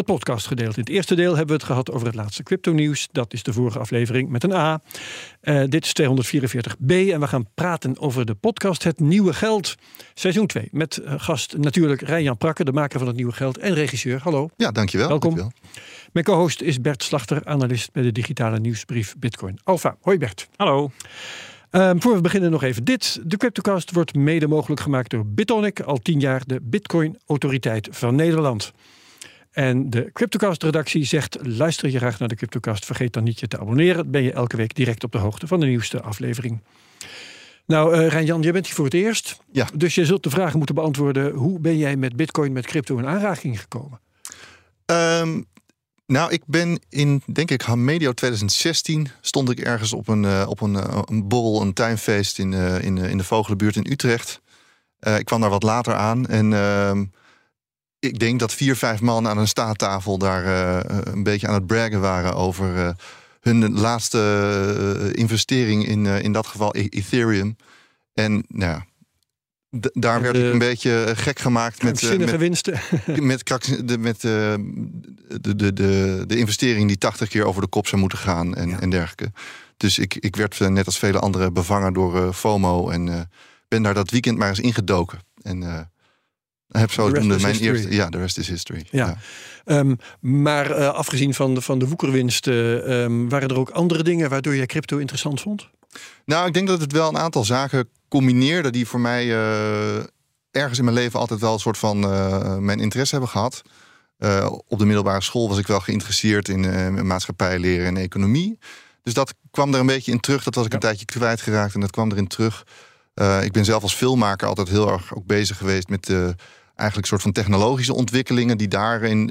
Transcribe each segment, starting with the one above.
Het podcastgedeelte. In het eerste deel hebben we het gehad over het laatste crypto-nieuws. Dat is de vorige aflevering met een A. Uh, dit is 244b en we gaan praten over de podcast Het Nieuwe Geld. Seizoen 2 met uh, gast natuurlijk Rijjan Prakke, de maker van Het Nieuwe Geld en regisseur. Hallo. Ja, dankjewel. Welkom. Dankjewel. Mijn co-host is Bert Slachter, analist bij de digitale nieuwsbrief Bitcoin Alpha. Hoi Bert. Hallo. Um, voor we beginnen nog even dit. De CryptoCast wordt mede mogelijk gemaakt door Bitonic, al tien jaar de Bitcoin-autoriteit van Nederland. En de CryptoCast-redactie zegt: luister je graag naar de CryptoCast, vergeet dan niet je te abonneren. Dan ben je elke week direct op de hoogte van de nieuwste aflevering. Nou, uh, Rijn-Jan, jij bent hier voor het eerst. Ja. Dus je zult de vragen moeten beantwoorden: hoe ben jij met Bitcoin, met crypto in aanraking gekomen? Um, nou, ik ben in, denk ik, medio 2016 stond ik ergens op een, uh, op een, uh, een borrel, een tuinfeest in, in, in de Vogelenbuurt in Utrecht. ik kwam daar wat later aan en ehm, ik denk dat vier, vijf man aan een staattafel daar een beetje aan het braggen waren over hun laatste investering in, in dat geval e-, Ethereum. En nou, D daar werd ik een beetje gek gemaakt met, met winsten. met, de, met de, de, de, de investering die 80 keer over de kop zou moeten gaan en, ja. en dergelijke. Dus ik, ik werd net als vele anderen bevangen door FOMO en ben daar dat weekend maar eens ingedoken. En heb zo mijn eerste. Ja, de rest is history. Ja. ja. Um, maar afgezien van de, van de woekerwinsten, um, waren er ook andere dingen waardoor jij crypto interessant vond? Nou, ik denk dat het wel een aantal zaken combineerde die voor mij uh, ergens in mijn leven altijd wel een soort van uh, mijn interesse hebben gehad. Op de middelbare school was ik wel geïnteresseerd in maatschappijleren en economie. Dus dat kwam er een beetje in terug. Dat was ik ja. een tijdje kwijtgeraakt en dat kwam erin terug. ik ben zelf als filmmaker altijd heel erg ook bezig geweest met eigenlijk soort van technologische ontwikkelingen die daarin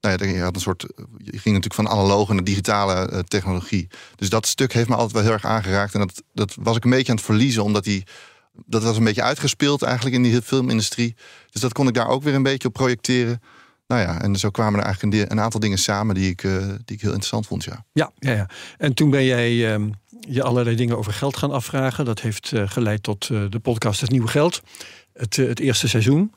nou ja, je had een soort. Je ging natuurlijk van analoge naar digitale uh, technologie. Dus dat stuk heeft me altijd wel heel erg aangeraakt. En dat, dat was ik een beetje aan het verliezen, omdat die. Dat was een beetje uitgespeeld eigenlijk in die filmindustrie. Dus dat kon ik daar ook weer een beetje op projecteren. Nou ja, en zo kwamen er eigenlijk een, een aantal dingen samen die ik, uh, die ik heel interessant vond. Ja, ja, ja, ja. En toen ben jij um, je allerlei dingen over geld gaan afvragen. Dat heeft geleid tot de podcast Het Nieuwe Geld. Het, het eerste seizoen.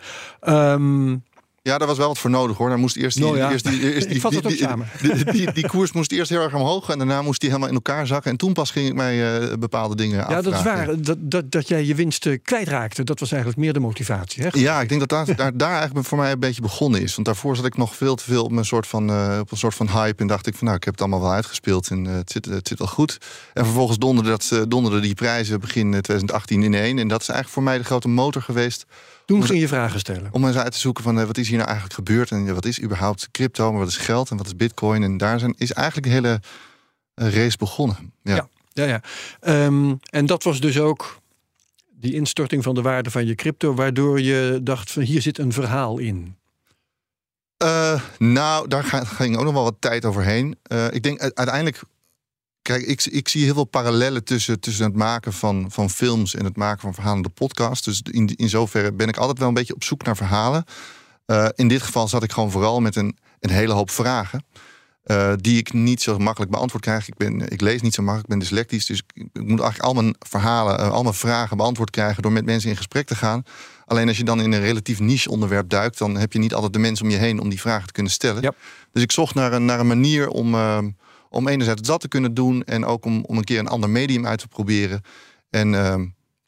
Um, ja, daar was wel wat voor nodig hoor. Daar moest eerst die, ja. eerst die, eerst die, die, die, samen. Die, die, die, koers moest eerst heel erg omhoog en daarna moest die helemaal in elkaar zakken. En toen pas ging ik mij uh, bepaalde dingen ja, afvragen. Ja, dat is waar. Dat, dat, dat jij je winst kwijtraakte, dat was eigenlijk meer de motivatie. Hè? Ja, ik denk dat daar, daar, daar eigenlijk voor mij een beetje begonnen is. Want daarvoor zat ik nog veel te veel op een soort van, uh, op een soort van hype. En dacht ik van nou, ik heb het allemaal wel uitgespeeld en uh, het, zit, het zit wel goed. En vervolgens donderde, dat, donderde die prijzen begin 2018 ineen. En dat is eigenlijk voor mij de grote motor geweest toen ging je vragen stellen. Om eens uit te zoeken van uh, wat is hier nou eigenlijk gebeurd en wat is überhaupt crypto, maar wat is geld en wat is bitcoin. En daar zijn, is eigenlijk een hele uh, race begonnen. Ja, ja, ja. ja. Um, en dat was dus ook die instorting van de waarde van je crypto, waardoor je dacht van hier zit een verhaal in. Uh, nou, daar ging ook nog wel wat tijd overheen. ik denk uiteindelijk Kijk, ik, ik zie heel veel parallellen tussen, tussen het maken van, van films en het maken van verhalende podcasts. Dus in, in zoverre ben ik altijd wel een beetje op zoek naar verhalen. Uh, in dit geval zat ik gewoon vooral met een, een hele hoop vragen. Uh, die ik niet zo makkelijk beantwoord krijg. Ik, ben, ik lees niet zo makkelijk, ik ben dyslectisch. Dus ik, ik moet eigenlijk al mijn verhalen, uh, al mijn vragen beantwoord krijgen door met mensen in gesprek te gaan. Alleen als je dan in een relatief niche onderwerp duikt, dan heb je niet altijd de mensen om je heen om die vragen te kunnen stellen. Ja. Dus ik zocht naar een, naar een manier om om enerzijds dat te kunnen doen en ook om, om een keer een ander medium uit te proberen. En uh,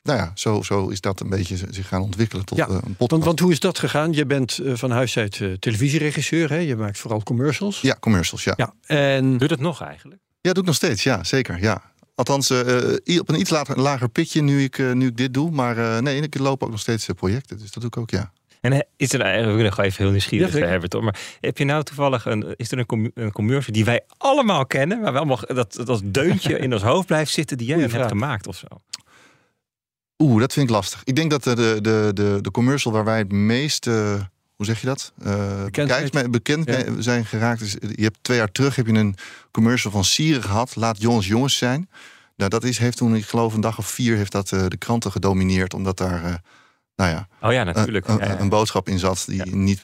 nou ja, zo, zo is dat een beetje zich gaan ontwikkelen tot ja, uh, een podcast. Want, want, hoe is dat gegaan? Je bent uh, van huis uit uh, televisieregisseur, hè? je maakt vooral commercials. Ja, commercials, ja. ja. En... Doet het nog eigenlijk? Ja, doe ik nog steeds, ja, zeker, ja. Althans, op een iets lager, lager pitje nu ik, nu ik dit doe. Maar nee, ik loop ook nog steeds projecten, dus dat doe ik ook, ja. En is er nou, we willen gewoon even heel nieuwsgierig ja, hebben, toch? Maar heb je nou toevallig een, is er een, com een commercial die wij allemaal kennen, waar we allemaal dat, dat als deuntje in ons hoofd blijft zitten, die jij hebt gemaakt of zo? Oeh, dat vind ik lastig. Ik denk dat de, de, de, de commercial waar wij het meeste hoe zeg je dat? Uh, bekend, bekend zijn geraakt. Dus je hebt twee jaar terug heb je een commercial van Sieren gehad. Laat jongens jongens zijn. Nou, dat is, heeft toen, ik geloof, een dag of vier heeft dat de kranten gedomineerd. Omdat daar nou ja, oh ja, natuurlijk. Een, een boodschap in zat die niet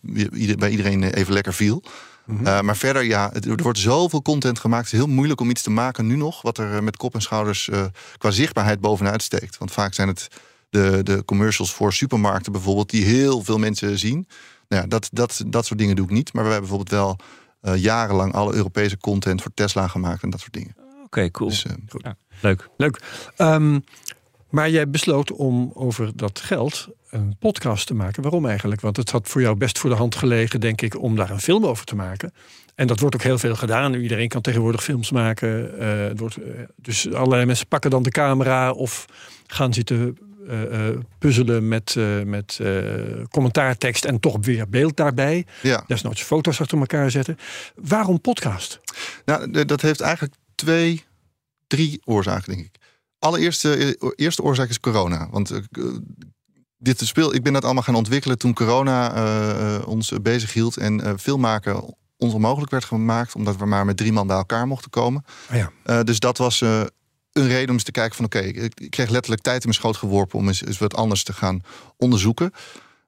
bij iedereen even lekker viel. Mhm. Eh, maar verder, ja, er wordt zoveel content gemaakt. Het is heel moeilijk om iets te maken nu nog, wat er eh, met kop en schouders uh, qua zichtbaarheid bovenuit steekt. Want vaak zijn het de, de commercials voor supermarkten bijvoorbeeld, die heel veel mensen zien. Nou ja, dat, dat, dat soort dingen doe ik niet. Maar we hebben bijvoorbeeld wel jarenlang alle Europese content voor Tesla gemaakt en dat soort dingen. Oké, cool. Dus, ja, leuk. Leuk. Ehm, maar jij besloot om over dat geld een podcast te maken. Waarom eigenlijk? Want het had voor jou best voor de hand gelegen, denk ik, om daar een film over te maken. En dat wordt ook heel veel gedaan. Iedereen kan tegenwoordig films maken. Uh, wordt, uh, dus allerlei mensen pakken dan de camera of gaan zitten uh, puzzelen met, met commentaartekst en toch weer beeld daarbij. Ja. Desnoods foto's achter elkaar zetten. Waarom podcast? Nou, dat heeft eigenlijk twee, drie oorzaken, denk ik. Allereerste eerste oorzaak is corona. Want dit speel, ik ben dat allemaal gaan ontwikkelen toen corona uh, ons bezig hield en uh, filmmaken ons onmogelijk werd gemaakt, omdat we maar met drie man bij elkaar mochten komen. Oh ja. uh, dus dat was een reden om eens te kijken van oké, ik, ik, kreeg letterlijk tijd in mijn schoot geworpen om eens, eens wat anders te gaan onderzoeken.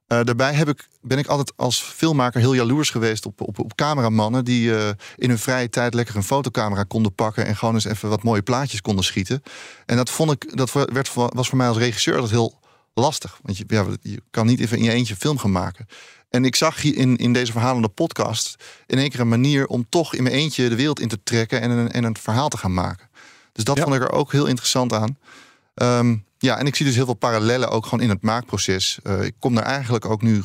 daarbij heb ik, ben ik altijd als filmmaker heel jaloers geweest op, op, op cameramannen die in hun vrije tijd lekker een fotocamera konden pakken en gewoon eens even wat mooie plaatjes konden schieten. En dat vond ik, dat werd, was voor mij als regisseur dat heel lastig. Want je, ja, je kan niet even in je eentje film gaan maken. En ik zag hier in, in deze verhalende podcast in één keer een manier om toch in mijn eentje de wereld in te trekken en een, en een verhaal te gaan maken. Dus dat vond ik er ook heel interessant aan. Ehm, ja, en ik zie dus heel veel parallellen ook gewoon in het maakproces. Uh, ik kom daar eigenlijk ook nu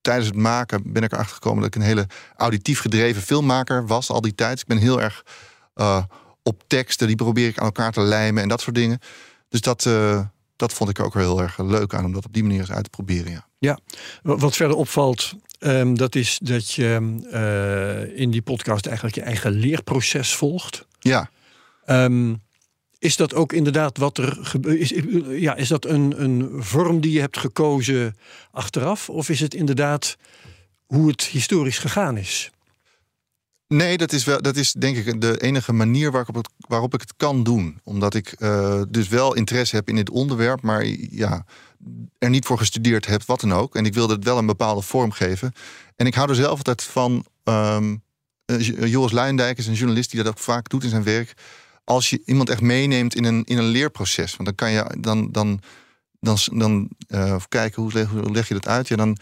tijdens het maken ben ik erachter gekomen dat ik een hele auditief gedreven filmmaker was al die tijd. Dus ik ben heel erg uh, op teksten, die probeer ik aan elkaar te lijmen en dat soort dingen. Dus dat, uh, dat vond ik ook wel heel erg leuk aan om dat op die manier eens uit te proberen. Ja, ja. wat verder opvalt, um, dat is dat je uh, in die podcast eigenlijk je eigen leerproces volgt. Ja. Um, is dat ook inderdaad wat er gebeurt? Is, ja, is dat een, een vorm die je hebt gekozen achteraf? Of is het inderdaad hoe het historisch gegaan is? Nee, dat is, wel, dat is denk ik de enige manier waarop, waarop ik het kan doen. Omdat ik uh, dus wel interesse heb in dit onderwerp, maar ja, er niet voor gestudeerd heb, wat dan ook. En ik wilde het wel een bepaalde vorm geven. En ik hou er zelf altijd van. Um, Joris is een journalist die dat ook vaak doet in zijn werk. Als je iemand echt meeneemt in een, in een leerproces, want dan kan je dan, dan, dan, dan uh, kijken hoe leg, hoe leg je dat uit. Ja, dan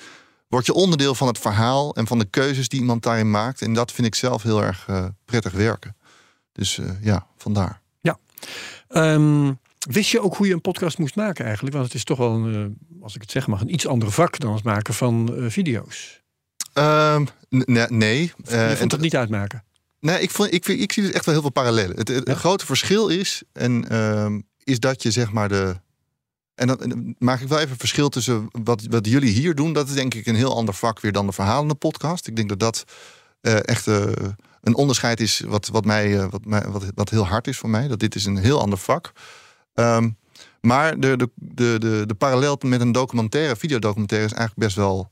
word je onderdeel van het verhaal en van de keuzes die iemand daarin maakt. En dat vind ik zelf heel erg uh, prettig werken. Dus uh, ja, vandaar. Ja. Um, wist je ook hoe je een podcast moest maken eigenlijk? Want het is toch wel, een, uh, als ik het zeggen mag, een iets ander vak dan het maken van video's. Um, nee. je vond het niet uitmaken? Nee, ik, vond, ik, ik zie dus echt wel heel veel parallellen. Het, het, grote verschil is, en, uh, is dat je zeg maar de, en dan maak ik wel even verschil tussen wat, wat jullie hier doen. Dat is denk ik een heel ander vak weer dan de verhalende podcast. Ik denk dat dat uh, echt uh, een onderscheid is wat, wat, mij, uh, wat, mij, wat, wat heel hard is voor mij. Dat dit is een heel ander vak. Um, maar de, de, de, de, de parallel met een documentaire, videodocumentaire, is eigenlijk best wel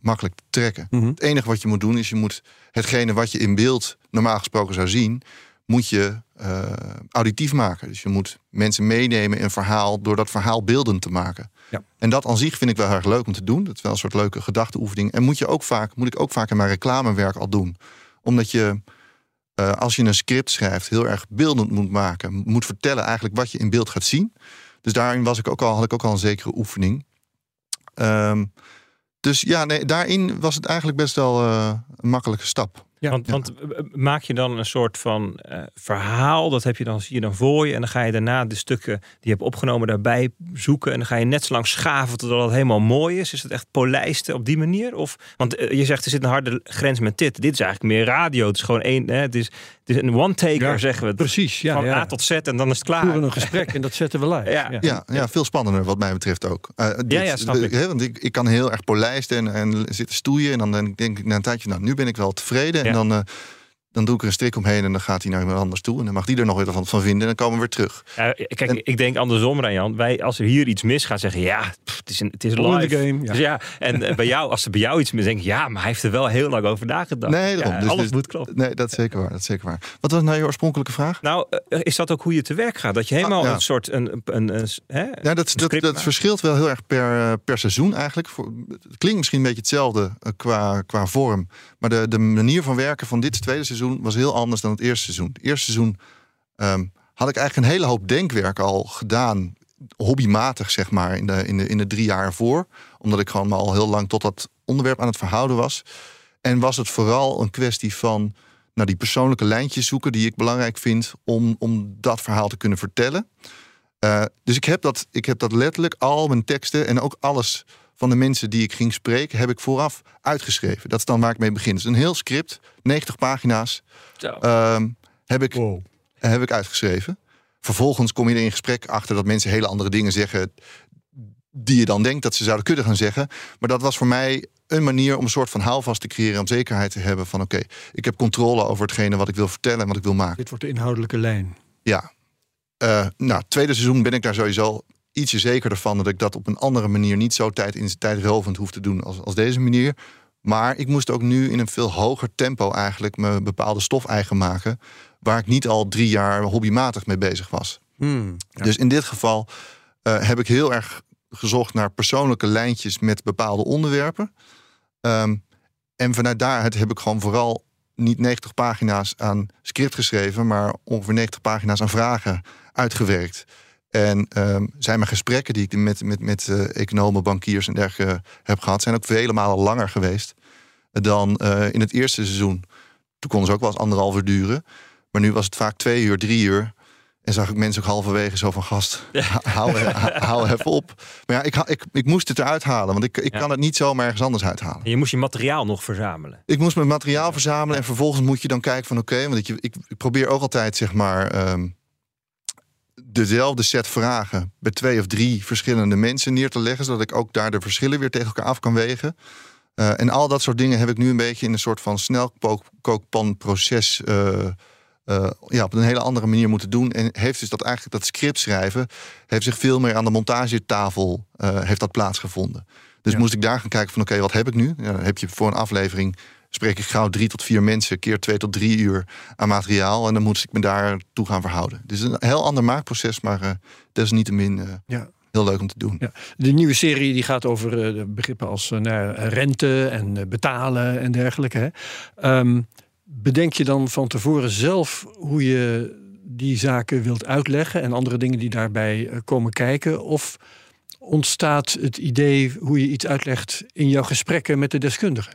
makkelijk te trekken. Mm -hmm. Het enige wat je moet doen is je moet hetgene wat je in beeld normaal gesproken zou zien, moet je uh, auditief maken. Dus je moet mensen meenemen in een verhaal door dat verhaal beeldend te maken. Ja. En dat aan zich vind ik wel erg leuk om te doen. Dat is wel een soort leuke gedachteoefening. En moet, je ook vaak, moet ik ook vaak in mijn reclamewerk al doen. Omdat je, uh, als je een script schrijft, heel erg beeldend moet maken. Moet vertellen eigenlijk wat je in beeld gaat zien. Dus daarin was ik ook al, had ik ook al een zekere oefening. Um, dus ja, nee, daarin was het eigenlijk best wel uh, een makkelijke stap. Ja, want, want eh, maak je dan een soort van uh, verhaal, dat heb je dan, zie je dan voor je. En dan ga je daarna de stukken die je hebt opgenomen daarbij zoeken. En dan ga je net zo lang schaven totdat het helemaal mooi is. Is het echt polijsten op die manier? Of, want uh, je zegt er zit een harde grens met dit. Dit is eigenlijk meer radio. Het is gewoon één, hè, het, is, het is een one-taker ja, zeggen we. Precies, ja. Van ja. A tot Z en dan is het klaar. We voeren een gesprek en dat zetten we live. Ja, ja. ja, veel spannender wat mij betreft ook. Uh, dit, ja, ja, snap ik. He, want ik, ik kan heel erg polijsten en, en zitten stoeien. En dan denk ik na een tijdje, nou nu ben ik wel tevreden. En dan Dan doe ik er een strik omheen en dan gaat hij naar iemand anders toe. En dan mag die er nog weer van, van vinden en dan komen we weer terug. Ja, kijk, En- ik denk andersom, Jan. Wij, als er hier iets misgaat, zeggen ja, pff, het is, een, het is live. the game, ja. Dus ja, en eh, bij jou, als er bij jou iets mis denk ik, ja, maar hij heeft er wel heel lang over nagedacht. Nee, daarom. Ja, Dus- alles dus- moet kloppen. Nee, dat is zeker waar. Dat is zeker waar. Wat was nou je oorspronkelijke vraag? Nou, eh, is dat ook hoe je te werk gaat? Dat je helemaal Ah, ja. een soort een, een, een, een- hè? Ja, dat, dat, dat verschilt wel heel erg per, eh, per seizoen eigenlijk. Voor, het klinkt misschien een beetje hetzelfde qua, qua vorm. Maar de, de manier van werken van dit tweede seizoen was heel anders dan het eerste seizoen. Het eerste seizoen ehm, had ik eigenlijk een hele hoop denkwerk al gedaan. Hobbymatig, zeg maar, in de, in, de, in de drie jaar voor. Omdat ik gewoon al heel lang tot dat onderwerp aan het verhouden was. En was het vooral een kwestie van naar die persoonlijke lijntjes zoeken die ik belangrijk vind om, om dat verhaal te kunnen vertellen. Eh, dus ik heb, dat, ik heb dat letterlijk, al mijn teksten en ook alles van de mensen die ik ging spreken, heb ik vooraf uitgeschreven. Dat is dan waar ik mee begin. Het is een heel script, 90 pagina's, ehm, heb, ik, Wow. heb ik uitgeschreven. Vervolgens kom je er in gesprek achter dat mensen hele andere dingen zeggen die je dan denkt dat ze zouden kunnen gaan zeggen. Maar dat was voor mij een manier om een soort van houvast te creëren, om zekerheid te hebben van oké, ik heb controle over hetgene wat ik wil vertellen en wat ik wil maken. Dit wordt de inhoudelijke lijn. Ja. Eh, nou, tweede seizoen ben ik daar sowieso ietsje zekerder van dat ik dat op een andere manier niet zo tijd in tijdrovend hoef te doen als, als deze manier. Maar ik moest ook nu in een veel hoger tempo eigenlijk me bepaalde stof eigen maken. Waar ik niet al drie jaar hobbymatig mee bezig was. Hmm, ja. Dus in dit geval eh, heb ik heel erg gezocht naar persoonlijke lijntjes met bepaalde onderwerpen. Ehm, en vanuit daaruit heb ik gewoon vooral niet 90 pagina's aan script geschreven, maar ongeveer 90 pagina's aan vragen uitgewerkt. En ehm, zijn mijn gesprekken die ik met, met, met eh, economen, bankiers en dergelijke heb gehad, zijn ook vele malen langer geweest dan eh, in het eerste seizoen. Toen konden ze ook wel eens anderhalf uur duren. Maar nu was het vaak twee uur, drie uur. En zag ik mensen ook halverwege zo van gast, hou, hou even op. Maar ja, ik, ik, ik moest het eruit halen, want ik, ik Ja. kan het niet zomaar ergens anders uithalen. En je moest je materiaal nog verzamelen. Ik moest mijn materiaal verzamelen en vervolgens moet je dan kijken van oké, want ik, ik, ik probeer ook altijd zeg maar ehm, dezelfde set vragen bij twee of drie verschillende mensen neer te leggen, zodat ik ook daar de verschillen weer tegen elkaar af kan wegen. Eh, en al dat soort dingen heb ik nu een beetje in een soort van snelkookpanproces eh eh, ja, op een hele andere manier moeten doen. En heeft dus dat eigenlijk dat script schrijven, heeft zich veel meer aan de montagetafel heeft dat plaatsgevonden. Dus Ja. moest ik daar gaan kijken van oké, wat heb ik nu? Ja, dan heb je voor een aflevering spreek ik gauw drie tot vier mensen, keer twee tot drie uur aan materiaal. En dan moest ik me daar toe gaan verhouden. Dus een heel ander maakproces, maar eh desalniettemin eh Ja. heel leuk om te doen. Ja. De nieuwe serie die gaat over eh, begrippen als eh, rente en eh, betalen en dergelijke. Hè. Ehm, bedenk je dan van tevoren zelf hoe je die zaken wilt uitleggen en andere dingen die daarbij komen kijken? Of ontstaat het idee hoe je iets uitlegt in jouw gesprekken met de deskundigen?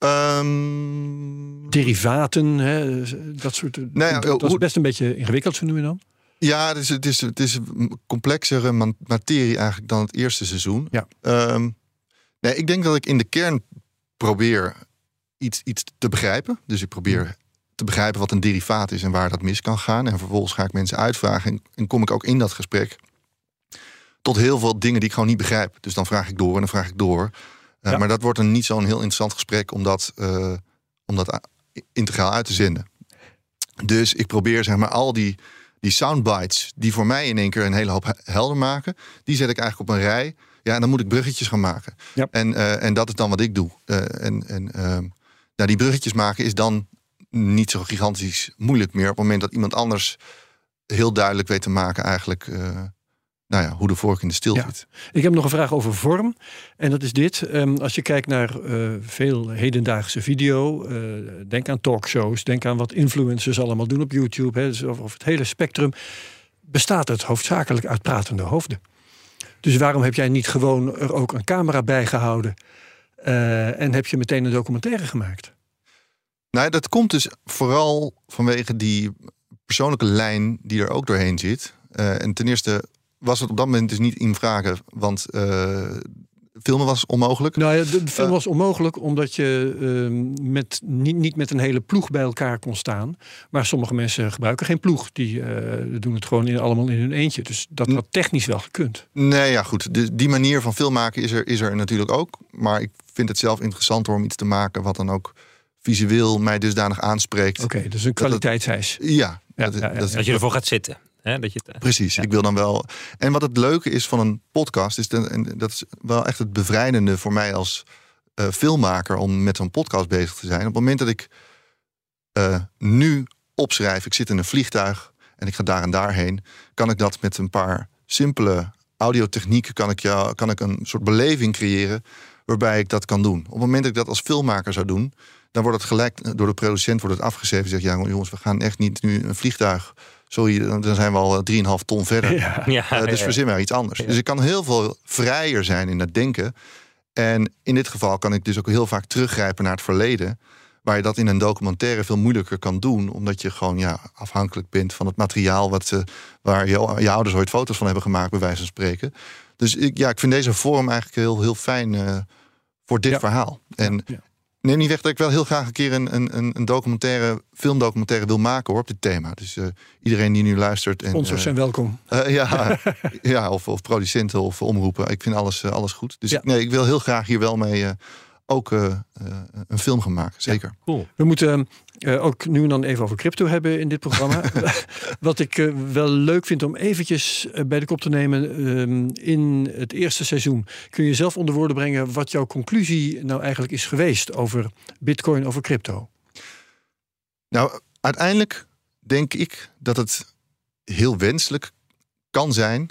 Ehm, Derivaten, hè, dat soort. Nou ja, dat is hoe- best een beetje ingewikkeld, zo nu en dan. Ja, het is, het is, het is een complexere materie eigenlijk dan het eerste seizoen. Ja. Ehm, nee, ik denk dat ik in de kern probeer iets, iets te begrijpen. Dus ik probeer te begrijpen wat een derivaat is en waar dat mis kan gaan. En vervolgens ga ik mensen uitvragen en, en kom ik ook in dat gesprek tot heel veel dingen die ik gewoon niet begrijp. Dus dan vraag ik door en dan vraag ik door. Eh, Ja. Maar dat wordt een niet zo'n heel interessant gesprek om dat, eh, om dat integraal uit te zenden. Dus ik probeer zeg maar al die, die soundbites die voor mij in één keer een hele hoop he- helder maken, die zet ik eigenlijk op een rij. Ja, en dan moet ik bruggetjes gaan maken. Ja. En, eh, en dat is dan wat ik doe. En en nou, die bruggetjes maken is dan niet zo gigantisch moeilijk meer. Op het moment dat iemand anders heel duidelijk weet te maken eigenlijk nou ja, hoe de vork in de stil Ja. zit. Ik heb nog een vraag over vorm. En dat is dit. Ehm, als je kijkt naar eh, veel hedendaagse video. eh, denk aan talkshows. Denk aan wat influencers allemaal doen op YouTube. Hè, dus over, het hele spectrum. Bestaat het hoofdzakelijk uit pratende hoofden. Dus waarom heb jij niet gewoon er ook een camera bij gehouden? eh, en heb je meteen een documentaire gemaakt? Nou, dat komt dus vooral vanwege die persoonlijke lijn die er ook doorheen zit. En ten eerste was het op dat moment dus niet in vragen, want eh, filmen was onmogelijk. Nou ja, de, de film Eh. was onmogelijk omdat je ehm, met, niet, niet met een hele ploeg bij elkaar kon staan. Maar sommige mensen gebruiken geen ploeg. Die eh, doen het gewoon in, allemaal in hun eentje. Dus dat had technisch wel gekund. Nee, ja goed. De, die manier van filmmaken is er, is er natuurlijk ook. Maar ik vind het zelf interessanter om iets te maken wat dan ook visueel mij dusdanig aanspreekt. Oké, dus een kwaliteitseis. Ja, Ja, dat, ja, ja, dat- ja. Dat je ervoor gaat zitten. Hè? Dat je precies. Ja. Ik wil dan wel. En wat het leuke is van een podcast, is de, en dat is wel echt het bevrijdende voor mij als eh, filmmaker om met zo'n podcast bezig te zijn. Op het moment dat ik eh, nu opschrijf, ik zit in een vliegtuig en ik ga daar en daarheen, kan ik dat met een paar simpele audiotechnieken, kan ik, jou, kan ik een soort beleving creëren waarbij ik dat kan doen. Op het moment dat ik dat als filmmaker zou doen, dan wordt het gelijk door de producent wordt het afgeschreven. Zegt ja, jongens, we gaan echt niet nu een vliegtuig. Sorry, dan zijn we al eh, 3,5 ton verder. Ja. ja, Eh, dus ja, verzin maar iets anders. Dus ik kan heel veel vrijer zijn in het denken. En in dit geval kan ik dus ook heel vaak teruggrijpen naar het verleden. Waar je dat in een documentaire veel moeilijker kan doen. Omdat je gewoon ja, afhankelijk bent van het materiaal wat, ze waar je, je ouders ooit foto's van hebben gemaakt, bij wijze van spreken. Dus ik, ja, ik vind deze vorm eigenlijk heel, heel fijn eh, voor dit Ja. verhaal. En Ja. Neem niet weg dat ik wel heel graag een keer een, een, een- documentaire, filmdocumentaire wil maken hoor, op dit thema. Dus eh, iedereen die nu luistert. En, Sponsors eh, zijn welkom. eh, ja, ja of, of producenten of omroepen. Ik vind alles, alles goed. Dus Ja. nee, ik wil heel graag hier wel mee ook eh, eh, een film gaan maken. Zeker. Cool. We moeten eh, ook nu en dan even over crypto hebben in dit programma. Wat ik eh, wel leuk vind om eventjes bij de kop te nemen. ehm, in het eerste seizoen kun je zelf onder woorden brengen wat jouw conclusie nou eigenlijk is geweest over bitcoin, over crypto. Nou, uiteindelijk denk ik dat het heel wenselijk kan zijn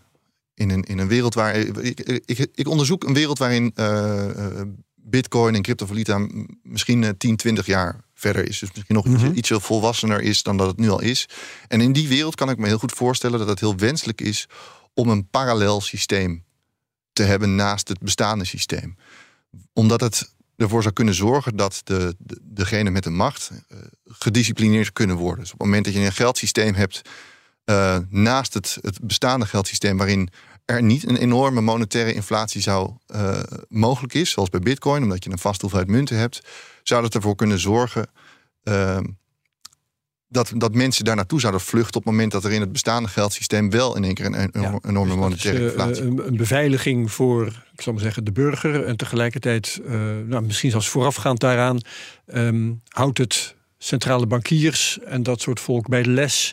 in een, in een wereld waar. Ik, ik, ik onderzoek een wereld waarin eh, eh, Bitcoin en cryptovaluta misschien eh, 10, 20 jaar verder is. Dus misschien nog Mhm. iets, ietsje volwassener is dan dat het nu al is. En in die wereld kan ik me heel goed voorstellen dat het heel wenselijk is om een parallel systeem te hebben naast het bestaande systeem. Omdat het ervoor zou kunnen zorgen dat de, de, degene met de macht eh, gedisciplineerd kunnen worden. Dus op het moment dat je een geldsysteem hebt eh, naast het, het bestaande geldsysteem, waarin er niet een enorme monetaire inflatie zou eh, mogelijk is, zoals bij Bitcoin, omdat je een vaste hoeveelheid munten hebt, zou dat ervoor kunnen zorgen eh, dat, dat mensen daar naartoe zouden vluchten op het moment dat er in het bestaande geldsysteem wel in één keer een, een Ja, enorme Dus is, monetaire eh, inflatie. een, een beveiliging voor, ik zal maar zeggen, de burger. En tegelijkertijd, eh, nou, misschien zelfs voorafgaand daaraan, ehm, houdt het centrale bankiers en dat soort volk bij de les.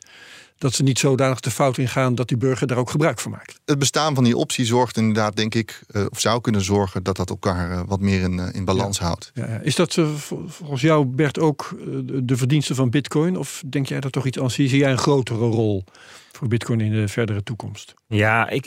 Dat ze niet zodanig de fout ingaan dat die burger daar ook gebruik van maakt. het bestaan van die optie zorgt inderdaad, denk ik, eh, of zou kunnen zorgen dat dat elkaar eh, wat meer in, eh, in balans houdt. Ja, ja. is dat vol- volgens jou, Bert, ook de- verdienste van Bitcoin? Of denk jij daar toch iets aan? Zie zie jij een grotere rol voor Bitcoin in de verdere toekomst? Ja, ik,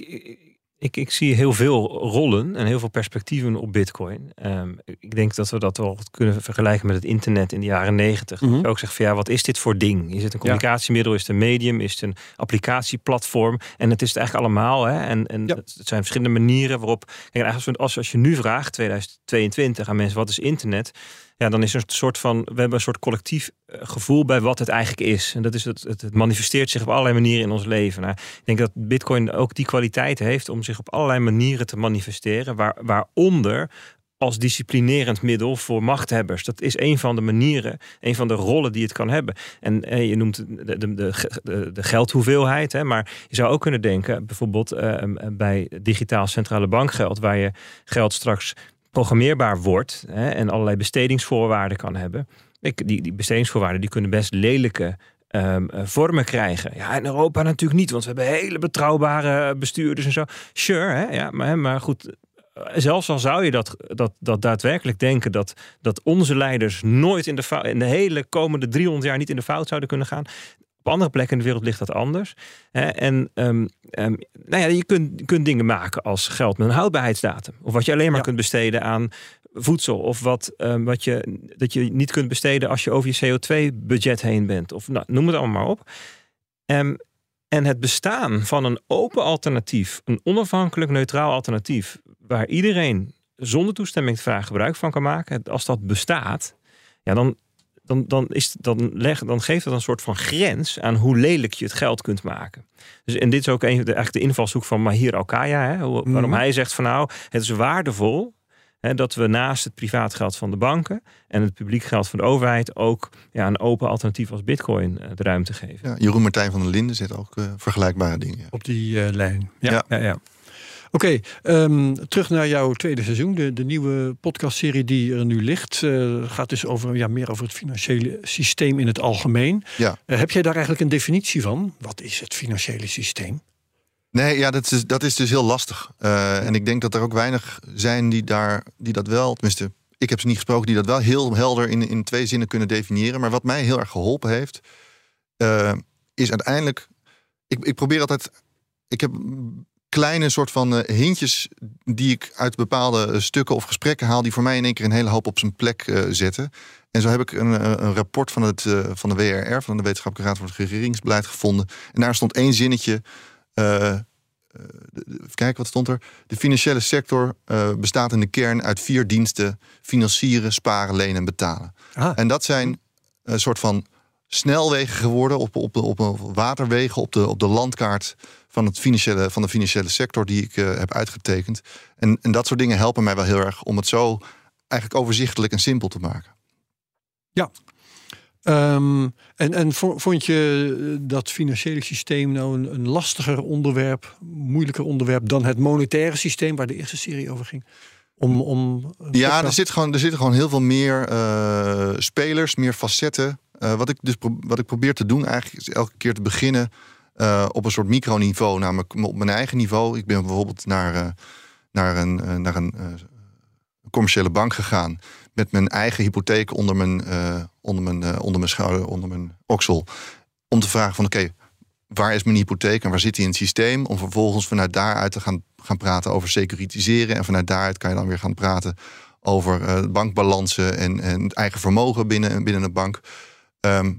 ik, ik, zie heel veel rollen en heel veel perspectieven op Bitcoin. Ehm, ik denk dat we dat wel kunnen vergelijken met het internet in de jaren negentig. Dat je ook zegt van ja, wat is dit voor ding? Is het een communicatiemiddel? Is het een medium? Is het een applicatieplatform? En het is het eigenlijk allemaal. Hè? En, en Ja. het zijn verschillende manieren waarop. Kijk, eigenlijk als, als je nu vraagt, 2022, aan mensen wat is internet? Ja, dan is er een soort van. We hebben een soort collectief eh, gevoel bij wat het eigenlijk is. En dat is het, het, manifesteert zich op allerlei manieren in ons leven. Nou, ik denk dat Bitcoin ook die kwaliteit heeft om zich op allerlei manieren te manifesteren. Waar, waaronder als disciplinerend middel voor machthebbers. Dat is een van de manieren, een van de rollen die het kan hebben. En eh, je noemt de, de, de geldhoeveelheid, hè, maar je zou ook kunnen denken, bijvoorbeeld eh, bij digitaal centrale bankgeld, waar je geld straks programmeerbaar wordt hè, en allerlei bestedingsvoorwaarden kan hebben. Ik, die, die bestedingsvoorwaarden die kunnen best lelijke ehm, eh, vormen krijgen. Ja, in Europa natuurlijk niet, want we hebben hele betrouwbare bestuurders en zo. Sure, hè, ja, maar, maar goed. eh, Zelfs al zou je dat, dat, dat daadwerkelijk denken dat, dat onze leiders nooit in de, in de hele komende 300 jaar niet in de fout zouden kunnen gaan. Op andere plekken in de wereld ligt dat anders. Hè? En ehm, ehm, nou ja, je kunt, kunt dingen maken als geld met een houdbaarheidsdatum. Of wat je alleen maar Ja. kunt besteden aan voedsel. Of wat, ehm, wat je, dat je niet kunt besteden als je over je CO2-budget heen bent. Of nou, noem het allemaal maar op. En het bestaan van een open alternatief, een onafhankelijk neutraal alternatief, waar iedereen zonder toestemming te vragen gebruik van kan maken, als dat bestaat, ja, dan, dan, dan, is, dan, leg, dan geeft dat een soort van grens aan hoe lelijk je het geld kunt maken. Dus, en dit is ook een, de, eigenlijk de invalshoek van Mahir Alkaya, hè, hoe- waarom Mhm. hij zegt van nou, het is waardevol hè, dat we naast het privaatgeld van de banken en het publiek geld van de overheid ook ja, een open alternatief als bitcoin eh, de ruimte geven. Ja, Jeroen Martijn van der Linden zit ook eh, vergelijkbare dingen. ja. Op die eh, lijn. Ja, Ja. ja. Oké, ehm, terug naar jouw tweede seizoen. De, de nieuwe podcastserie die er nu ligt. eh, gaat dus over, ja, meer over het financiële systeem in het algemeen. Ja. Eh, heb jij daar eigenlijk een definitie van? Wat is het financiële systeem? Nee, ja, dat is, dat is dus heel lastig. Eh, En ik denk dat er ook weinig zijn die, daar, die dat wel, tenminste, ik heb ze niet gesproken, die dat wel heel helder in, in twee zinnen kunnen definiëren. Maar wat mij heel erg geholpen heeft, is uiteindelijk. Ik, ik probeer altijd. Ik heb kleine soort van eh, hintjes die ik uit bepaalde eh, stukken of gesprekken haal, die voor mij in één keer een hele hoop op zijn plek eh, zetten. En zo heb ik een, een rapport van, het, van de WRR, van de Wetenschappelijke Raad voor het Regeringsbeleid, gevonden. En daar stond één zinnetje. even kijken, wat stond er? De financiële sector bestaat in de kern uit vier diensten: financieren, sparen, lenen en betalen. Ah, En dat zijn een soort van snelwegen geworden op, op, op, op waterwegen, op de, op de landkaart van, het financiële, van de financiële sector die ik eh, heb uitgetekend. En, en dat soort dingen helpen mij wel heel erg om het zo eigenlijk overzichtelijk en simpel te maken. Ehm, en en vo- vond je dat financiële systeem nou een, een lastiger onderwerp, moeilijker onderwerp dan het monetaire systeem waar de eerste serie over ging? Om, om Ja, er, zit gewoon, er zitten gewoon heel veel meer eh, spelers, meer facetten. Eh, wat, ik dus wat ik probeer te doen eigenlijk is elke keer te beginnen eh, op een soort microniveau, namelijk op mijn eigen niveau. Ik ben bijvoorbeeld naar, eh, naar een, eh, naar een commerciële bank gegaan met mijn eigen hypotheek onder mijn, onder mijn, onder mijn schouder, onder mijn oksel. Om te vragen van oké, waar is mijn hypotheek en waar zit die in het systeem? Om vervolgens vanuit daaruit te gaan, gaan praten over securitiseren. En vanuit daaruit kan je dan weer gaan praten over bankbalansen en, en het eigen vermogen binnen, binnen een bank. Ehm,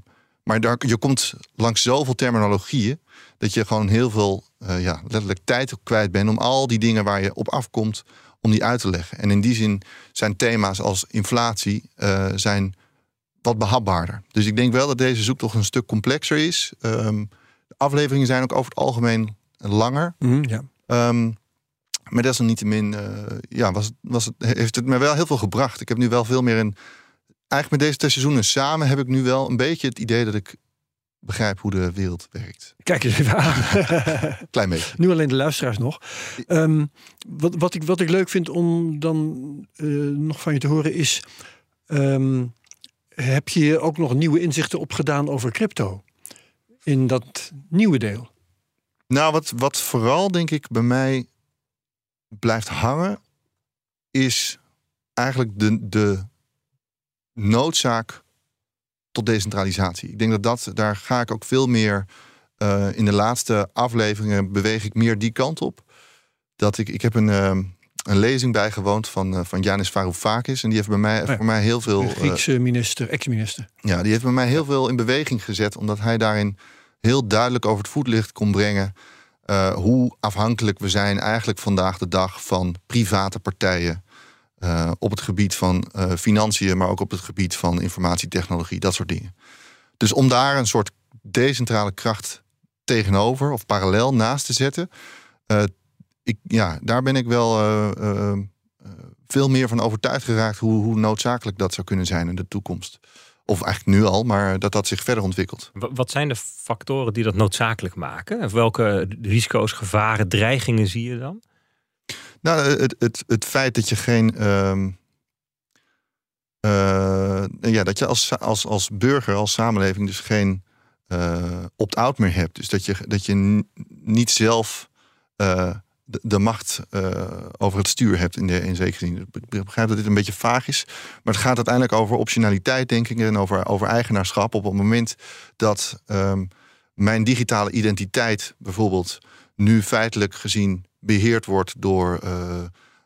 maar daar, je komt langs zoveel terminologieën dat je gewoon heel veel eh, ja, letterlijk tijd kwijt bent om al die dingen waar je op afkomt, om die uit te leggen. En in die zin zijn thema's als inflatie eh, zijn wat behapbaarder. Dus ik denk wel dat deze zoektocht een stuk complexer is. Ehm, de afleveringen zijn ook over het algemeen langer. Mhm, ja. Ehm, maar desalniettemin eh ja, was, was het, heeft het me wel heel veel gebracht. Ik heb nu wel veel meer een... Eigenlijk met deze twee seizoenen samen heb ik nu wel een beetje het idee dat ik begrijp hoe de wereld werkt. Kijk eens even aan. Klein beetje. nu alleen de luisteraars nog. Ehm, wat, wat, ik, wat ik leuk vind om dan eh, nog van je te horen is... ehm, heb je ook nog nieuwe inzichten opgedaan over crypto? In dat nieuwe deel. Nou, wat, wat vooral denk ik bij mij blijft hangen, is eigenlijk de, de noodzaak tot decentralisatie. Ik denk dat, dat daar ga ik ook veel meer eh, in de laatste afleveringen beweeg ik meer die kant op. Dat ik, ik heb een, eh, een lezing bijgewoond van, eh, van Yanis Varoufakis. En die heeft bij mij, ja. voor mij heel veel. Griekse minister, ex-minister. ja, die heeft bij mij heel veel in beweging gezet, omdat hij daarin heel duidelijk over het voetlicht kon brengen hoe afhankelijk we zijn eigenlijk vandaag de dag van private partijen eh, op het gebied van eh, financiën, maar ook op het gebied van informatietechnologie, dat soort dingen. Dus om daar een soort decentrale kracht tegenover of parallel naast te zetten, eh, ik, ja, daar ben ik wel veel meer van overtuigd geraakt hoe, hoe noodzakelijk dat zou kunnen zijn in de toekomst. Of eigenlijk nu al, maar dat dat zich verder ontwikkelt. Wa- Wat zijn de factoren die dat noodzakelijk maken? Welke risico's, gevaren, dreigingen zie je dan? Nou, het, het, het feit dat je geen. ehm, eh, ja, dat je als, als, als burger, als samenleving, dus geen eh, opt-out meer hebt. Dus dat je, dat je niet zelf eh, de, macht eh, over het stuur hebt in, de, in zekere zin. Ik begrijp dat dit een beetje vaag is. Maar het gaat uiteindelijk over optionaliteit, denk ik. En over, over eigenaarschap. Op het moment dat ehm, mijn digitale identiteit bijvoorbeeld nu feitelijk gezien beheerd wordt door eh,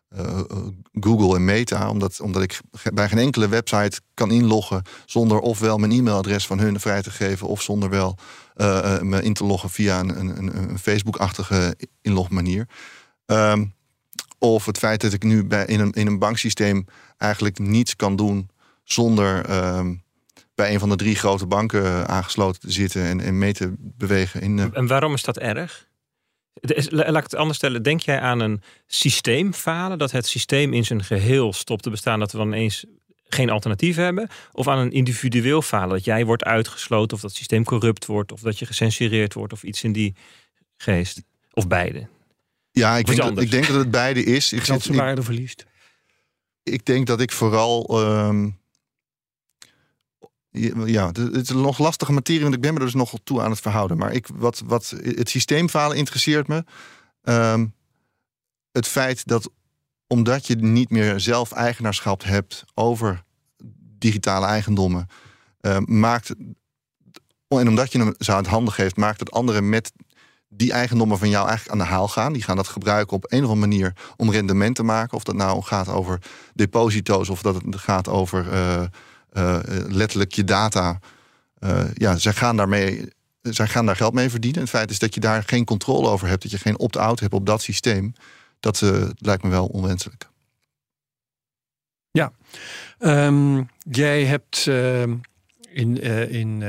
eh, Google en Meta. Omdat, omdat ik bij geen enkele website kan inloggen zonder ofwel mijn e-mailadres van hun vrij te geven, of zonder wel eh, me in te loggen via een, een, een, Facebook-achtige inlogmanier. Ehm, of het feit dat ik nu bij, in, een, in een banksysteem eigenlijk niets kan doen zonder ehm, bij een van de drie grote banken aangesloten te zitten en, en mee te bewegen. In, En waarom is dat erg? Laat ik het anders stellen. Denk jij aan een systeemfalen? Dat het systeem in zijn geheel stopt te bestaan. Dat we dan ineens geen alternatief hebben? Of aan een individueel falen? Dat jij wordt uitgesloten of dat het systeem corrupt wordt. Of dat je gecensureerd wordt of iets in die geest. Of beide. Ja, ik denk, dat, ik denk dat het beide is. Ik, zit, ik, waarde verliest. ik denk dat ik vooral. ehm, ja, het het is nog lastige materie, want ik ben me er dus nog toe aan het verhouden. Maar ik, wat, wat het systeemfalen interesseert me. Ehm, het feit dat omdat je niet meer zelf eigenaarschap hebt over digitale eigendommen, eh, maakt. En omdat je hem zo uit handen geeft, maakt het anderen met die eigendommen van jou eigenlijk aan de haal gaan. Die gaan dat gebruiken op een of andere manier om rendement te maken. Of dat nou gaat over deposito's of dat het gaat over eh, letterlijk je data. Eh, ja, zij gaan, daarmee, zij gaan daar geld mee verdienen. Het feit is dat je daar geen controle over hebt, dat je geen opt-out hebt op dat systeem. Dat eh, lijkt me wel onwenselijk. Ehm, jij hebt ehm, in, eh, in eh,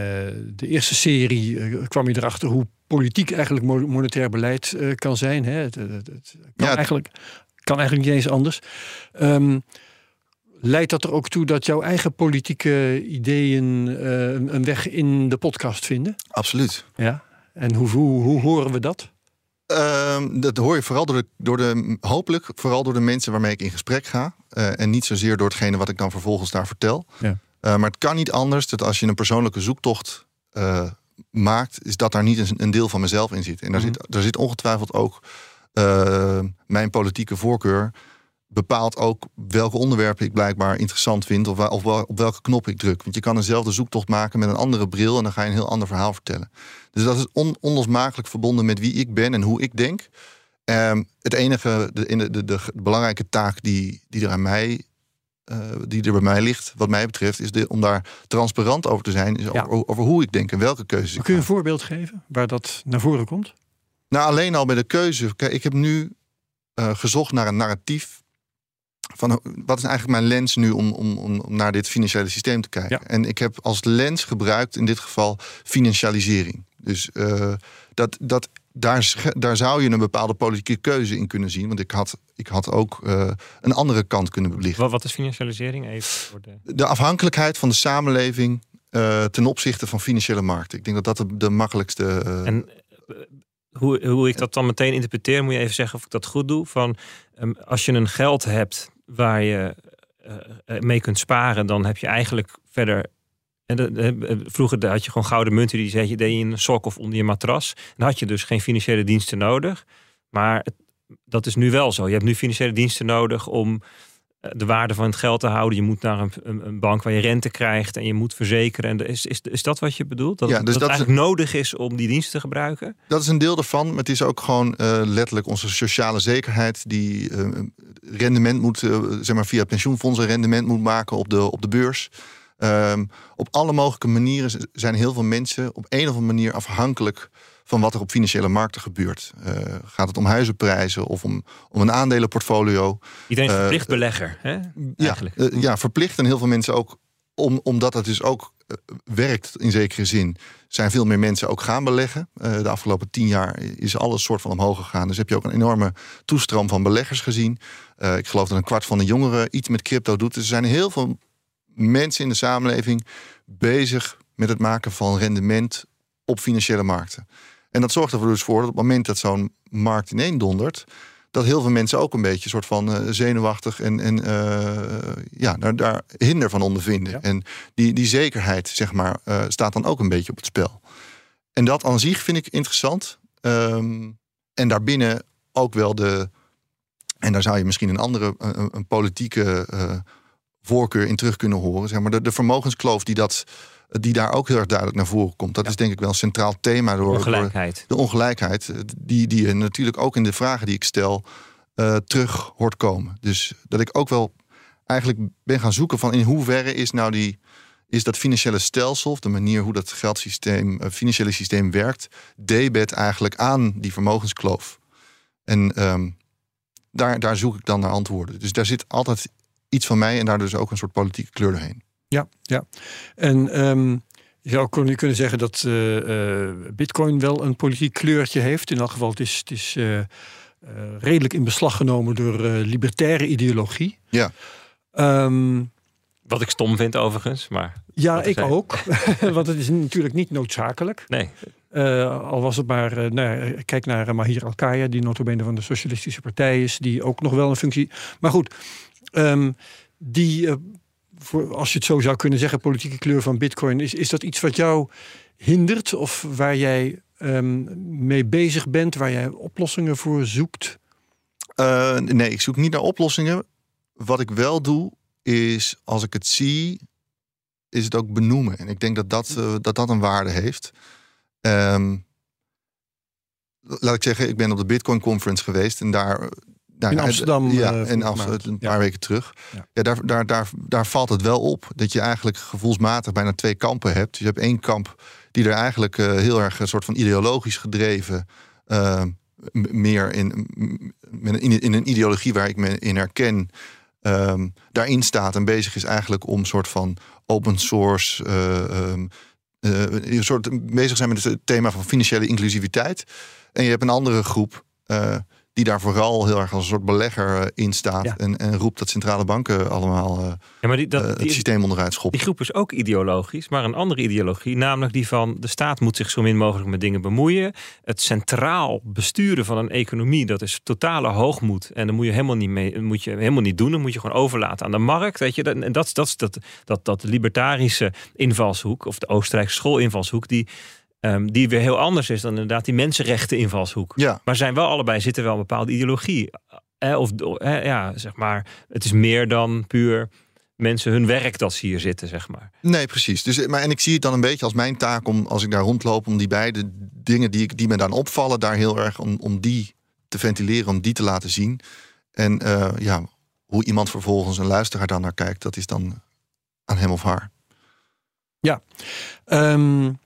de eerste serie eh, kwam je erachter hoe politiek eigenlijk mo- monetair beleid eh, kan zijn. Hè? Het, het- het- het kan, Ja. eigenlijk, kan eigenlijk niet eens anders. Ehm, leidt dat er ook toe dat jouw eigen politieke ideeën eh, een weg in de podcast vinden? Absoluut. Ja. En hoe, hoe, hoe horen we dat? Ehm, dat hoor je vooral door de, door de, hopelijk vooral door de mensen waarmee ik in gesprek ga. Eh, en niet zozeer door hetgene wat ik dan vervolgens daar vertel. Ja. Eh, maar het kan niet anders dat als je een persoonlijke zoektocht maakt, is dat daar niet een, een deel van mezelf in zit. En daar, Mhm. zit, daar zit ongetwijfeld ook mijn politieke voorkeur. Bepaalt ook welke onderwerpen ik blijkbaar interessant vind of, of wel- op welke knop ik druk. Want je kan eenzelfde zoektocht maken met een andere bril en dan ga je een heel ander verhaal vertellen. Dus dat is on, onlosmakelijk verbonden met wie ik ben en hoe ik denk. Ehm, het enige, de, in de, de, de, belangrijke taak die, die er aan mij, eh, die er bij mij ligt, wat mij betreft, is de, om daar transparant over te zijn, is Ja. over, over hoe ik denk en welke keuzes ik Kun je een voorbeeld geven waar dat naar voren komt? Nou, alleen al bij de keuze. Kijk, ik heb nu eh, gezocht naar een narratief. Van wat is eigenlijk mijn lens nu om, om, om om naar dit financiële systeem te kijken? Ja. En ik heb als lens gebruikt in dit geval financialisering. Dus eh, dat, dat, daar, daar zou je een bepaalde politieke keuze in kunnen zien. Want ik had, ik had ook eh, een andere kant kunnen belichten. Wat, wat is financialisering? Even voor de... De afhankelijkheid van de samenleving eh, ten opzichte van financiële markten. Ik denk dat dat de, de makkelijkste. En hoe, hoe ik dat dan meteen interpreteer, moet je even zeggen of ik dat goed doe. Van, ehm, als je een geld hebt waar je eh, eh, mee kunt sparen, dan heb je eigenlijk verder. De- vroeger had je gewoon gouden munten die zet je deed je in een sok of onder je matras. Dan had je dus geen financiële diensten nodig. Maar dat is nu wel zo. Je hebt nu financiële diensten nodig om eh, de waarde van het geld te houden. Je moet naar een, een, een bank waar je rente krijgt en je moet verzekeren. En is, is, is dat wat je bedoelt? Dat, Ja, het- dus dat, dat het is- eigenlijk nodig is om die diensten te gebruiken? Dat is een deel daarvan. Maar het is ook gewoon eh, letterlijk onze sociale zekerheid die eh, rendement moet, eh, zeg maar via pensioenfondsen rendement moet maken op de, op de beurs. Ehm, op alle mogelijke manieren zijn heel veel mensen op een of andere manier afhankelijk van wat er op financiële markten gebeurt. Eh, gaat het om huizenprijzen of om, om een aandelenportfolio? Iedereen is Eh, verplicht belegger, hè? Ja, Eigenlijk. eh, ja, verplicht en heel veel mensen ook, om, omdat het dus ook werkt in zekere zin, zijn veel meer mensen ook gaan beleggen. De afgelopen tien jaar is alles soort van omhoog gegaan. Dus heb je ook een enorme toestroom van beleggers gezien. Ik geloof dat een kwart van de jongeren iets met crypto doet. Dus er zijn heel veel mensen in de samenleving bezig met het maken van rendement op financiële markten. En dat zorgt er dus voor dat op het moment dat zo'n markt ineen dondert, dat heel veel mensen ook een beetje soort van eh, zenuwachtig en, en eh, ja, daar, daar hinder van ondervinden. Ja. En die, die zekerheid, zeg maar, eh, staat dan ook een beetje op het spel. En dat aan zich vind ik interessant. Ehm, en daarbinnen ook wel de. En daar zou je misschien een andere, een, een politieke voorkeur in terug kunnen horen. Zeg maar de, de vermogenskloof die, dat, die daar ook heel erg duidelijk naar voren komt. Dat is denk ik wel een centraal thema door, door, Ongelijkheid. de ongelijkheid, eh, die, die je natuurlijk ook in de vragen die ik stel eh, terug hoort komen. Dus dat ik ook wel eigenlijk ben gaan zoeken van in hoeverre is nou die is dat financiële stelsel, of de manier hoe dat geldsysteem, eh, financiële systeem werkt, debet eigenlijk aan die vermogenskloof. En ehm, daar, daar zoek ik dan naar antwoorden. Dus daar zit altijd iets van mij en daar dus ook een soort politieke kleur doorheen. Ja, ja. En ehm, je zou kun- kunnen zeggen dat eh, eh, Bitcoin wel een politiek kleurtje heeft. In elk geval, het is, het is eh, eh, redelijk in beslag genomen door eh, libertaire ideologie. Ja. Ehm, Wat ik stom vind overigens, maar ja, ik zei- ook. Want het is natuurlijk niet noodzakelijk. nee. Uh, al was het maar, uh, nou, kijk naar uh, Mahir Al-Kaya, die notabene van de Socialistische Partij is, die ook nog wel een functie. Maar goed, um, die, voor, als je het zo zou kunnen zeggen, politieke kleur van Bitcoin, is, is dat iets wat jou hindert of waar jij um, mee bezig bent, waar jij oplossingen voor zoekt? nee, ik zoek niet naar oplossingen. Wat ik wel doe, is als ik het zie, is het ook benoemen. En ik denk dat dat, dat, dat een waarde heeft. Um, laat ik zeggen, ik ben op de Bitcoin Conference geweest en daar. Daar in Amsterdam. Ja, uh, in Amsterdam, een paar weken terug. Ja, ja daar, daar, daar, daar valt het wel op dat je eigenlijk gevoelsmatig bijna twee kampen hebt. Dus je hebt één kamp die er eigenlijk uh, heel erg een soort van ideologisch gedreven. Uh, meer in, in, in een ideologie waar ik me in herken. Um, daarin staat en bezig is eigenlijk om een soort van open source. Um, een soort bezig zijn met het thema van financiële inclusiviteit. En je hebt een andere groep uh, die daar vooral heel erg als een soort belegger uh, in staat. Ja. En, en roept dat centrale banken allemaal ja, maar die, dat, het die, systeem onderuit schoppen. Die groep is ook ideologisch, maar een andere ideologie. Namelijk die van de staat moet zich zo min mogelijk met dingen bemoeien. Het centraal besturen van een economie, dat is totale hoogmoed. En dan moet je helemaal niet, mee, moet je helemaal niet doen. Dan moet je gewoon overlaten aan de markt. Weet je? En dat, dat, dat, dat, dat libertarische invalshoek, of de Oostenrijkse schoolinvalshoek, die Um, die weer heel anders is dan inderdaad die mensenrechten invalshoek. Ja. Maar zijn wel allebei zitten wel een bepaalde ideologie. Eh, of eh, ja, zeg maar, het is meer dan puur mensen hun werk dat ze hier zitten, zeg maar. Nee, precies. Dus, maar, en ik zie het dan een beetje als mijn taak om, als ik daar rondloop, om die beide dingen die, ik, die me dan opvallen, daar heel erg om, om die te ventileren, om die te laten zien. En uh, ja, hoe iemand vervolgens een luisteraar dan naar kijkt, dat is dan aan hem of haar. Ja. Um,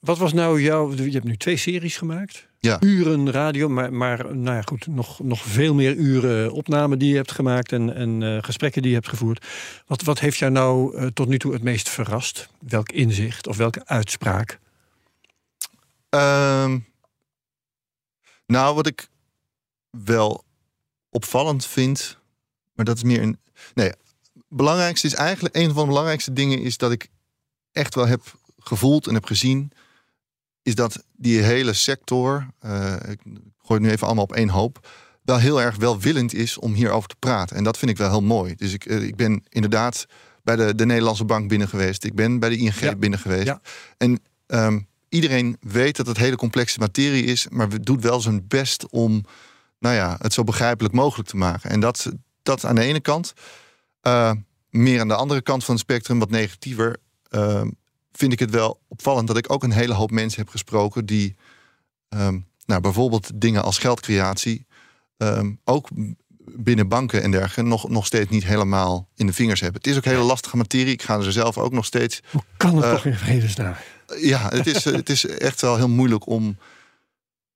wat was nou jouw. Je hebt nu twee series gemaakt. Ja. Uren radio, maar, maar nou ja, goed, nog, nog veel meer uren opname die je hebt gemaakt en, en uh, gesprekken die je hebt gevoerd. Wat, wat heeft jou nou uh, tot nu toe het meest verrast? Welk inzicht of welke uitspraak? Um, nou, wat ik wel opvallend vind, maar dat is meer een. Nee, belangrijkste is eigenlijk een van de belangrijkste dingen is dat ik echt wel heb gevoeld en heb gezien is dat die hele sector, uh, ik gooi het nu even allemaal op één hoop, wel heel erg welwillend is om hierover te praten. En dat vind ik wel heel mooi. Dus ik, uh, ik ben inderdaad bij de, de Nederlandse Bank binnen geweest. Ik ben bij de ING ja. binnen geweest. Ja. En um, iedereen weet dat het hele complexe materie is, maar we doet wel zijn best om nou ja, het zo begrijpelijk mogelijk te maken. En dat, dat aan de ene kant. Uh, meer aan de andere kant van het spectrum, wat negatiever. Uh, vind ik het wel opvallend dat ik ook een hele hoop mensen heb gesproken die um, nou, bijvoorbeeld dingen als geldcreatie um, ook binnen banken en dergelijke nog, nog steeds niet helemaal in de vingers hebben. Het is ook hele lastige materie. Ik ga er zelf ook nog steeds. Hoe kan het uh, toch in vredesnaam? Ja, het is, het is echt wel heel moeilijk om.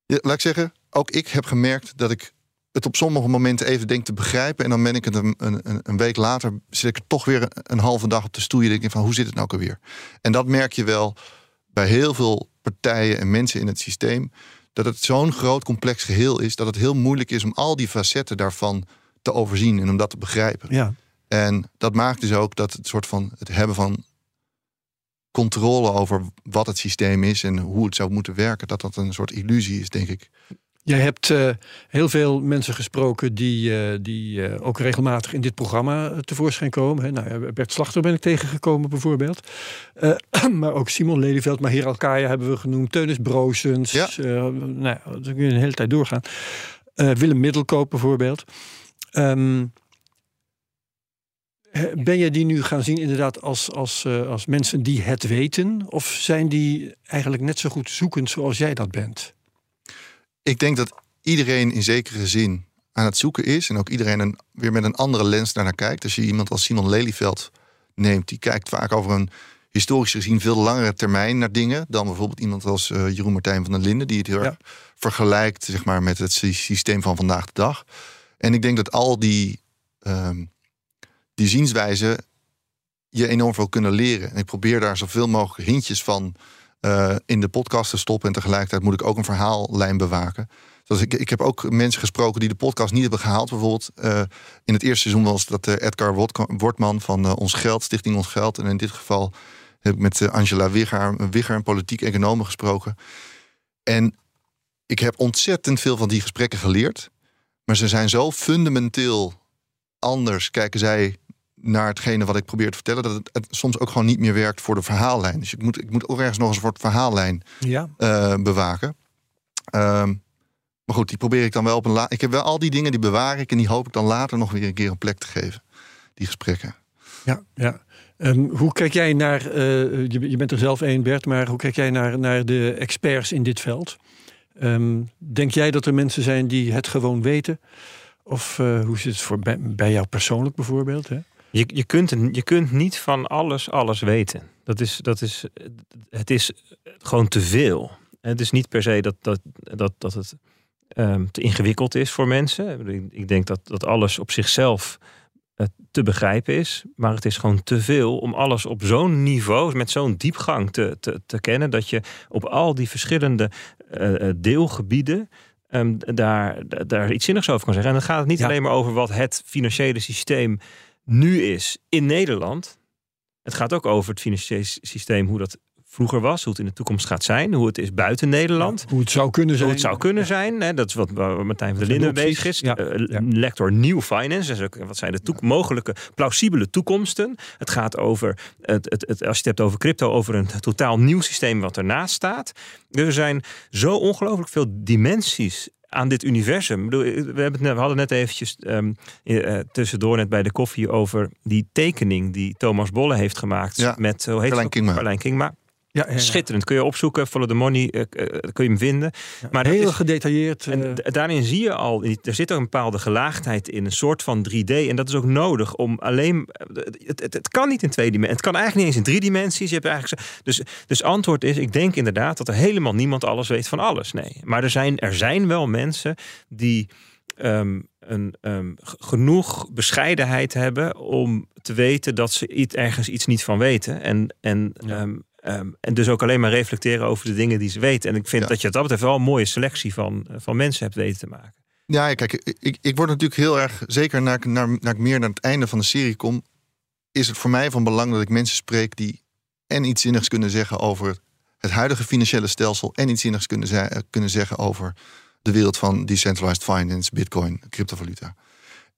Laat ik zeggen, ook ik heb gemerkt dat ik het op sommige momenten even denk te begrijpen. En dan ben ik het een, een, een week later, zit ik er toch weer een, halve dag op te stoeien. Denk ik van, hoe zit het nou ook alweer? En dat merk je wel bij heel veel partijen en mensen in het systeem. Dat het zo'n groot complex geheel is, dat het heel moeilijk is om al die facetten daarvan te overzien en om dat te begrijpen. Ja. En dat maakt dus ook dat het soort van het hebben van controle over wat het systeem is en hoe het zou moeten werken, dat dat een soort illusie is, denk ik. Jij hebt uh, heel veel mensen gesproken die, uh, die uh, ook regelmatig in dit programma tevoorschijn komen. Hè. Nou, Bert Slachter ben ik tegengekomen bijvoorbeeld. maar ook Simon Lelyveld, Mahir Alkaya hebben we genoemd. Teunis Broosens. Ja. nou, dat kun je een hele tijd doorgaan. Willem Middelkoop bijvoorbeeld. Um, ben je die nu gaan zien inderdaad als, als, als mensen die het weten? Of zijn die eigenlijk net zo goed zoekend zoals jij dat bent? Ik denk dat iedereen in zekere zin aan het zoeken is. En ook iedereen een, weer met een andere lens daarnaar kijkt. Als je iemand als Simon Lelyveld neemt, die kijkt vaak over een historisch gezien veel langere termijn naar dingen. Dan bijvoorbeeld iemand als uh, Jeroen Martijn van der Linden, die het heel erg vergelijkt zeg maar, met het systeem van vandaag de dag. En ik denk dat al die, um, die zienswijzen je enorm veel kunnen leren. En ik probeer daar zoveel mogelijk hintjes van uh, in de podcast te stoppen. En tegelijkertijd moet ik ook een verhaallijn bewaken. Dus ik, ik heb ook mensen gesproken die de podcast niet hebben gehaald. Bijvoorbeeld uh, in het eerste seizoen was dat uh, Edgar Wortman van Ons Geld, Stichting Ons Geld. En in dit geval heb ik met Angela Wigger, Wigger een politiek econoom gesproken. En ik heb ontzettend veel van die gesprekken geleerd. Maar ze zijn zo fundamenteel anders, kijken zij naar hetgene wat ik probeer te vertellen, dat het, het soms ook gewoon niet meer werkt voor de verhaallijn. Dus ik moet, ik moet ook ergens nog een soort verhaallijn Ja. eh, bewaken. Ehm, maar goed, die probeer ik dan wel op een la. Ik heb wel al die dingen die bewaar ik en die hoop ik dan later nog weer een keer een plek te geven. Die gesprekken. Ja, ja. Ehm, hoe kijk jij naar, eh, je, je bent er zelf één Bert, maar hoe kijk jij naar, naar de experts in dit veld? Ehm, denk jij dat er mensen zijn die het gewoon weten? Of eh, hoe zit het voor bij, bij jou persoonlijk bijvoorbeeld? Hè? Je, je, kunt, je kunt niet van alles alles weten. Dat is, dat is, het is gewoon te veel. Het is niet per se dat, dat, dat, dat het um, te ingewikkeld is voor mensen. Ik denk dat, dat alles op zichzelf uh, te begrijpen is. Maar het is gewoon te veel om alles op zo'n niveau, met zo'n diepgang te, te, te kennen. Dat je op al die verschillende uh, deelgebieden um, daar, daar iets zinnigs over kan zeggen. En dan gaat het niet ja. alleen maar over wat het financiële systeem nu is in Nederland. Het gaat ook over het financiële systeem, hoe dat vroeger was, hoe het in de toekomst gaat zijn, hoe het is buiten Nederland. Hoe het zou kunnen zijn. Hoe het zou kunnen zijn. Hè, dat is wat waar Martijn van der Linden bezig is. Ja. Uh, ja. Lector New Finance. Dus ook, wat zijn de toek- mogelijke plausibele toekomsten? Het gaat over, het, het, het, als je het hebt over crypto, over een totaal nieuw systeem wat ernaast staat. Dus er zijn zo ongelooflijk veel dimensies aan dit universum. We, hebben het net, we hadden net eventjes um, uh, tussendoor net bij de koffie over die tekening die Thomas Bolle heeft gemaakt ja, met hoe heet Carlijn Kingma. Ja. Schitterend. Kun je opzoeken. Follow the money. Uh, kun je hem vinden. maar heel is, gedetailleerd. En uh... daarin zie je al. Er zit ook een bepaalde gelaagdheid in. Een soort van 3D. En dat is ook nodig om alleen. Het, het, het kan niet in twee dimensies. Het kan eigenlijk niet eens in drie dimensies. Je hebt eigenlijk. Dus, dus antwoord is. Ik denk inderdaad dat er helemaal niemand alles weet van alles. Nee. Maar er zijn, er zijn wel mensen die. Um, een, um, genoeg bescheidenheid hebben om te weten dat ze iets, ergens iets niet van weten. En, en ja. um, Um, en dus ook alleen maar reflecteren over de dingen die ze weten. En ik vind ja. dat je dat betreft wel een mooie selectie van, van mensen hebt weten te maken. Ja, kijk, ik, ik word natuurlijk heel erg, zeker naar, naar, naar ik meer naar het einde van de serie kom, is het voor mij van belang dat ik mensen spreek die en iets zinnigs kunnen zeggen over het huidige financiële stelsel en iets zinnigs kunnen, ze, kunnen zeggen over de wereld van decentralized finance, bitcoin, cryptovaluta.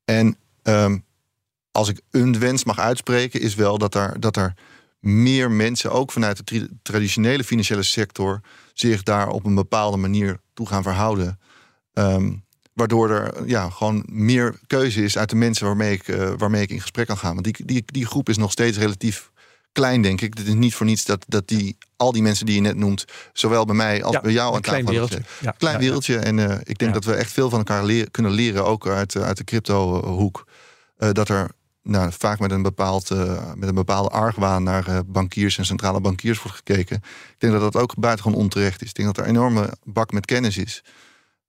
En um, als ik een wens mag uitspreken, is wel dat er, dat er meer mensen, ook vanuit de traditionele financiële sector, zich daar op een bepaalde manier toe gaan verhouden. Um, waardoor er ja, gewoon meer keuze is uit de mensen waarmee ik, uh, waarmee ik in gesprek kan gaan. Want die, die, die groep is nog steeds relatief klein, denk ik. Het is niet voor niets dat, dat die, al die mensen die je net noemt, zowel bij mij als ja, bij jou aan klein tafel wereldje. Ja, klein wereldje. En uh, ik denk dat we echt veel van elkaar leren, kunnen leren, ook uit, uit de crypto-hoek. Uh, dat er nou, vaak met een, bepaald, uh, met een bepaalde argwaan naar uh, bankiers en centrale bankiers wordt gekeken. Ik denk dat dat ook buitengewoon onterecht is. Ik denk dat er een enorme bak met kennis is.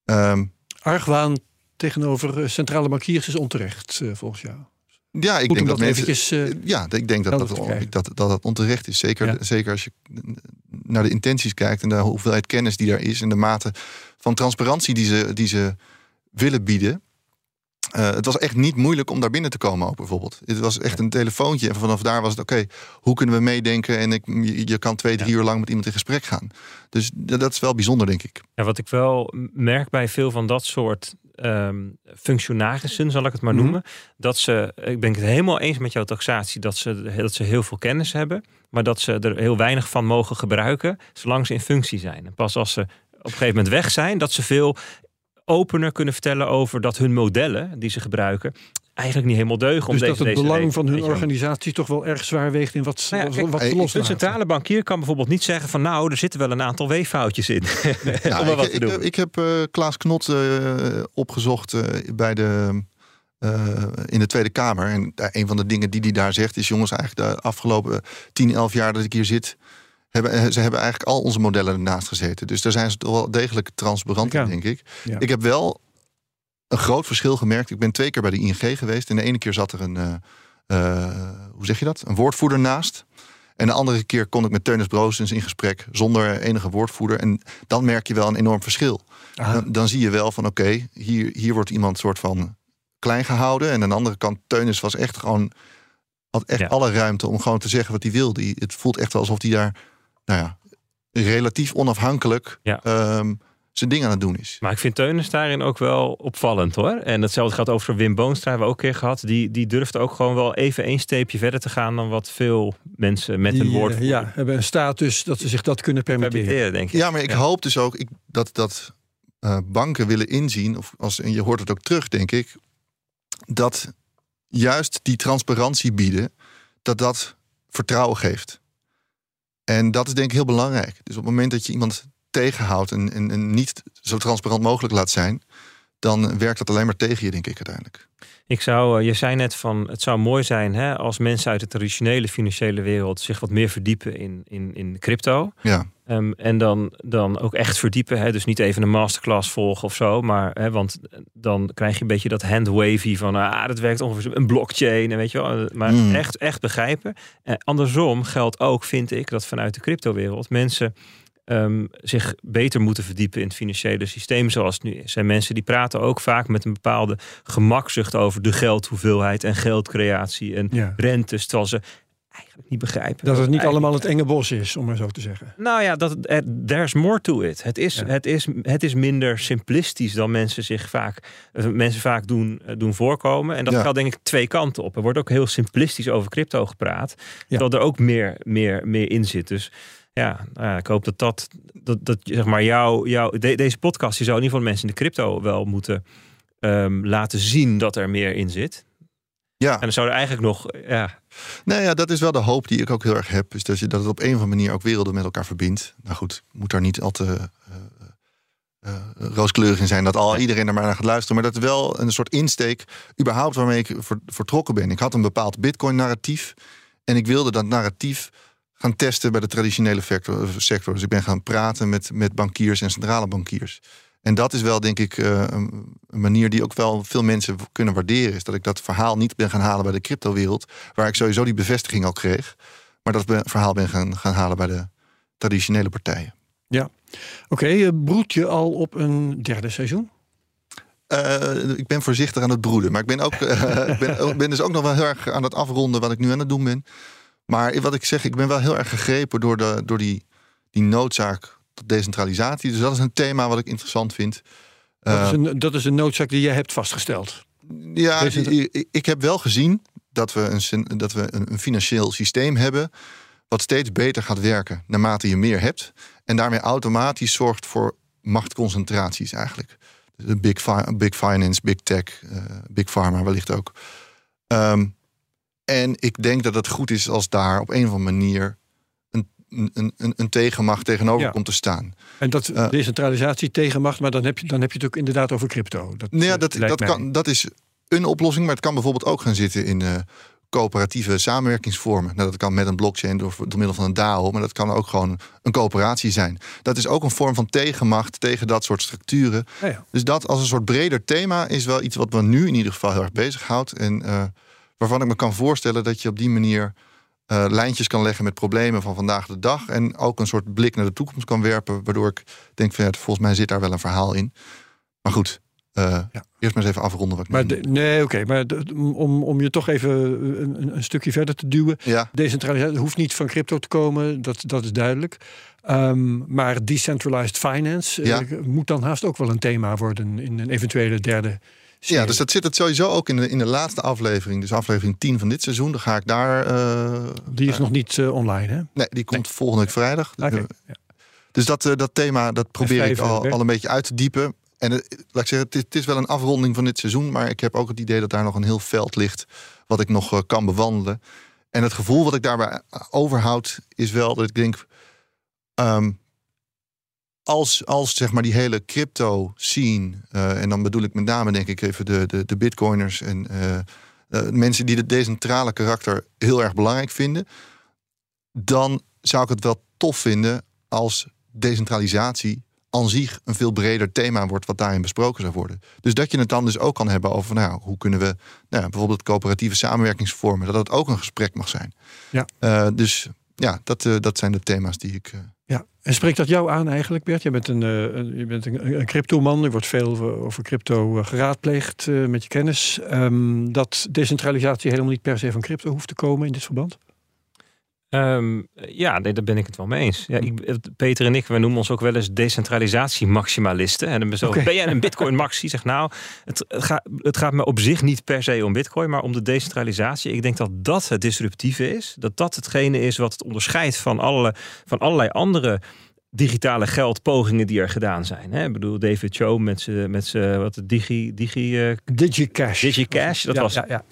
Um, argwaan tegenover centrale bankiers is onterecht, uh, volgens jou? Ja, ik Goed denk dat, dat mensen. Eventjes, ja, ik denk dat dat, dat, dat, dat, dat onterecht is. Zeker, ja. zeker als je naar de intenties kijkt en de hoeveelheid kennis die daar is en de mate van transparantie die ze, die ze willen bieden. Uh, het was echt niet moeilijk om daar binnen te komen ook bijvoorbeeld. Het was echt een telefoontje en vanaf daar was het oké, okay, hoe kunnen we meedenken en ik, je, je kan twee, drie ja. uur lang met iemand in gesprek gaan. Dus dat is wel bijzonder denk ik. Ja, wat ik wel merk bij veel van dat soort um, functionarissen, zal ik het maar Mhm. noemen, dat ze, ik ben het helemaal eens met jouw taxatie, dat ze, dat ze heel veel kennis hebben, maar dat ze er heel weinig van mogen gebruiken, zolang ze in functie zijn. En pas als ze op een gegeven moment weg zijn, dat ze veel opener kunnen vertellen over dat hun modellen die ze gebruiken eigenlijk niet helemaal deugen. Dus om dat deze, het deze belang van hun organisatie toch wel erg zwaar weegt in wat, Nou ja, kijk, wat ze een centrale bankier kan bijvoorbeeld niet zeggen van nou, er zitten wel een aantal weeffoutjes in. Ja, om ik, wat te doen. ik heb uh, Klaas Knot uh, opgezocht uh, bij de, in de Tweede Kamer. En een van de dingen die hij daar zegt is... jongens, eigenlijk de afgelopen 10, 11 jaar dat ik hier zit... Hebben, ze hebben eigenlijk al onze modellen ernaast gezeten. Dus daar zijn ze toch wel degelijk transparant in, denk ik. Ja. Ik heb wel een groot verschil gemerkt. Ik ben twee keer bij de ING geweest. En de ene keer zat er een, hoe zeg je dat? Een woordvoerder naast. En de andere keer kon ik met Teunis Broosens in gesprek zonder enige woordvoerder. En dan merk je wel een enorm verschil. Dan, dan, zie je wel van oké, okay, hier, hier wordt iemand soort van klein gehouden. En aan de andere kant, Teunis was echt gewoon. Had echt Ja. alle ruimte om gewoon te zeggen wat hij wilde. Het voelt echt alsof hij daar. Nou ja, relatief onafhankelijk Ja. ehm, zijn ding aan het doen is. Maar ik vind Teunis daarin ook wel opvallend hoor. En hetzelfde gaat over Wim Boonstra, hebben we ook een keer gehad. Die, die durft ook gewoon wel even één steepje verder te gaan dan wat veel mensen met Die, een woord eh, ja, hebben een status dat ze zich dat kunnen permitteren. permitteren, denk ik. Ja, maar ik Ja. hoop dus ook ik, dat, dat eh, banken willen inzien, of als, en je hoort het ook terug, denk ik, dat juist die transparantie bieden, dat dat vertrouwen geeft. En dat is denk ik heel belangrijk. Dus op het moment dat je iemand tegenhoudt en, niet zo transparant mogelijk laat zijn, dan werkt dat alleen maar tegen je, denk ik uiteindelijk. Ik zou, eh, je zei net van, het zou mooi zijn hè, als mensen uit de traditionele financiële wereld zich wat meer verdiepen in, in, in crypto. Ja, Ehm, en dan, dan ook echt verdiepen. Hè? Dus niet even een masterclass volgen of zo. Maar, hè, want dan krijg je een beetje dat handwavy van... Ah, dat werkt ongeveer een blockchain. En weet je wel. Maar Mm. echt, echt begrijpen. En andersom geldt ook, vind ik, dat vanuit de cryptowereld... mensen ehm, zich beter moeten verdiepen in het financiële systeem zoals het nu is. En mensen die praten ook vaak met een bepaalde gemakzucht... over de geldhoeveelheid en geldcreatie en Ja. rentes. Terwijl ze eigenlijk niet begrijpen. Dat het niet allemaal het enge bos is, om maar zo te zeggen. nou ja, dat, there's more to it. Het is, Ja. het, is, het is minder simplistisch dan mensen zich vaak, eh, mensen vaak doen, eh, doen voorkomen. En dat Ja. geldt denk ik twee kanten op. Er wordt ook heel simplistisch over crypto gepraat. Terwijl er ook meer, meer, meer in zit. Dus ja, nou ja, ik hoop dat dat, dat, dat zeg maar jou, jou, de- deze podcast, je zou in ieder geval mensen in de crypto wel moeten ehm, laten zien dat er meer in zit. ja. En dan zou er eigenlijk nog, ja, Nou ja, dat is wel de hoop die ik ook heel erg heb. Is dat, je, dat het op een of andere manier ook werelden met elkaar verbindt. Nou goed, moet daar niet al te eh, rooskleurig in zijn dat al iedereen er maar naar gaat luisteren. Maar dat is wel een soort insteek, überhaupt waarmee ik ver- vertrokken ben. Ik had een bepaald Bitcoin-narratief. En ik wilde dat narratief gaan testen bij de traditionele vector- sector. Dus ik ben gaan praten met, met bankiers en centrale bankiers. En dat is wel, denk ik, eh, een manier die ook wel veel mensen kunnen waarderen. Is dat ik dat verhaal niet ben gaan halen bij de cryptowereld. Waar ik sowieso die bevestiging al kreeg. Maar dat verhaal ben gaan, gaan halen bij de traditionele partijen. Oké, eh, broed je al op een derde seizoen? Eh, ik ben voorzichtig aan het broeden. Maar ik ben, ook, eh, ik ben, ik ben dus ook nog wel heel erg aan het afronden wat ik nu aan het doen ben. Maar wat ik zeg, ik ben wel heel erg gegrepen door, de, door die, die noodzaak tot decentralisatie. Dus dat is een thema wat ik interessant vind. Dat, Eh, is een, dat is een noodzaak die jij hebt vastgesteld. Ja, ik, heb wel gezien dat we, een, dat we een, financieel systeem hebben. wat steeds beter gaat werken naarmate je meer hebt. En daarmee automatisch zorgt voor machtconcentraties eigenlijk. De big, big finance, big tech, eh, big pharma wellicht ook. Ehm, en ik denk dat het goed is als daar op een of andere manier. een, een, een, een tegenmacht tegenover Ja. komt te staan. En dat Eh. decentralisatie tegenmacht, maar dan heb, je, dan heb je het ook inderdaad over crypto. Dat, Nou ja, eh, dat, dat, kan, dat is een oplossing, maar het kan bijvoorbeeld ook gaan zitten in eh, coöperatieve samenwerkingsvormen. Nou, dat kan met een blockchain door, door middel van een DAO, maar dat kan ook gewoon een coöperatie zijn. Dat is ook een vorm van tegenmacht tegen dat soort structuren. Ja, ja. Dus dat als een soort breder thema is wel iets wat me nu in ieder geval heel erg bezighoudt. En waarvan ik me kan voorstellen dat je op die manier eh, lijntjes kan leggen met problemen van vandaag de dag. En ook een soort blik naar de toekomst kan werpen. Waardoor ik denk van ja, volgens mij zit daar wel een verhaal in. Maar goed, eh, Ja. eerst maar eens even afronden wat ik Maar de- nee, oké. maar de- om, om je toch even een, een- stukje verder te duwen. Ja, Decentralisatie hoeft niet van crypto te komen, dat, dat is duidelijk. Ehm, maar decentralized finance eh, moet dan haast ook wel een thema worden in een eventuele derde. Ja, dus dat zit het sowieso ook in de, in de laatste aflevering. Dus aflevering 10 van dit seizoen. Dan ga ik daar... eh, Die is nog niet eh, online, hè? Nee, die komt volgende week vrijdag. Eh, Dus dat, dat thema dat probeer ik al, al een beetje uit te diepen. En laat ik zeggen, het is, het is wel een afronding van dit seizoen. Maar ik heb ook het idee dat daar nog een heel veld ligt. wat ik nog kan bewandelen. En het gevoel wat ik daarbij overhoud. is wel dat ik denk. ehm, als, als zeg maar die hele crypto scene. eh, en dan bedoel ik met name denk ik even de, de, de bitcoiners. en eh, eh, mensen die het decentrale karakter heel erg belangrijk vinden. dan zou ik het wel tof vinden als decentralisatie aan zich een veel breder thema wordt wat daarin besproken zou worden. Dus dat je het dan dus ook kan hebben over nou, hoe kunnen we nou, bijvoorbeeld coöperatieve samenwerkingsvormen, dat dat ook een gesprek mag zijn. Ja. Dus ja, dat, dat zijn de thema's die ik. En spreekt dat jou aan eigenlijk, Bert? Je bent een, eh, een- je bent een, cryptoman. Er wordt veel over- over crypto eh, geraadpleegd eh, met je kennis. Ehm, dat decentralisatie helemaal niet per se van crypto hoeft te komen in dit verband? Ehm, ja, nee, daar ben ik het wel mee eens. Ja, ik, Peter en ik, wij noemen ons ook wel eens decentralisatie-maximalisten. En dan ben jij een bitcoin-maxi? Zeg nou, het, het, gaat, het gaat me op zich niet per se om bitcoin, maar om de decentralisatie. Ik denk dat dat het disruptieve is. Dat dat hetgene is wat het onderscheidt van, alle, van allerlei andere digitale geldpogingen die er gedaan zijn. Hè? Ik bedoel, David Cho met zijn met wat digi, digi, eh, DigiCash. DigiCash, dat Ja, was ja, ja.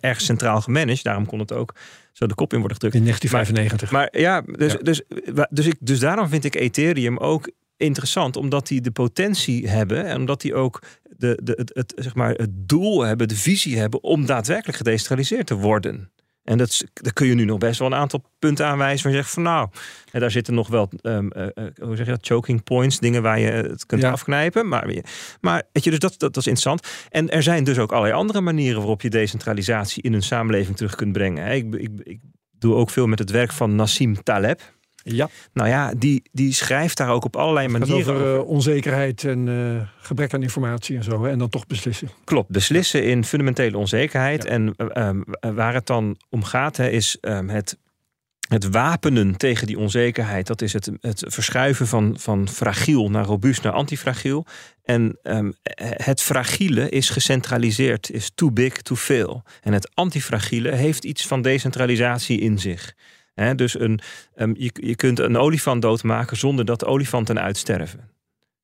erg centraal gemanaged. Daarom kon het ook zo de kop in worden gedrukt. In 1995. Maar ja, dus, Ja. Dus, dus, ik, dus daarom vind ik Ethereum ook interessant, omdat die de potentie hebben en omdat die ook de, de, het, het, zeg maar, het doel hebben, de visie hebben om daadwerkelijk gedecentraliseerd te worden. En dat, daar kun je nu nog best wel een aantal punten aanwijzen waar je zegt van nou, en daar zitten nog wel, ehm, eh, eh, hoe zeg je dat, choking points, dingen waar je het kunt Ja. afknijpen. Maar, maar weet je, dus dat, dat, dat is interessant. En er zijn dus ook allerlei andere manieren waarop je decentralisatie in een samenleving terug kunt brengen. Ik, ik, ik doe ook veel met het werk van Nassim Taleb. Ja, Nou ja, die, die schrijft daar ook op allerlei manieren over over. eh, onzekerheid en eh, gebrek aan informatie en zo. Hè, en dan toch beslissen. Klopt, beslissen in fundamentele onzekerheid. Ja. En eh, ehm, waar het dan om gaat, hè, is ehm, het, het wapenen tegen die onzekerheid. Dat is het, het verschuiven van, van fragiel naar robuust naar antifragiel. En ehm, het fragiele is gecentraliseerd, is too big to fail. En het antifragiele heeft iets van decentralisatie in zich. Dus een, ehm, je, je kunt een olifant doodmaken zonder dat de olifanten uitsterven.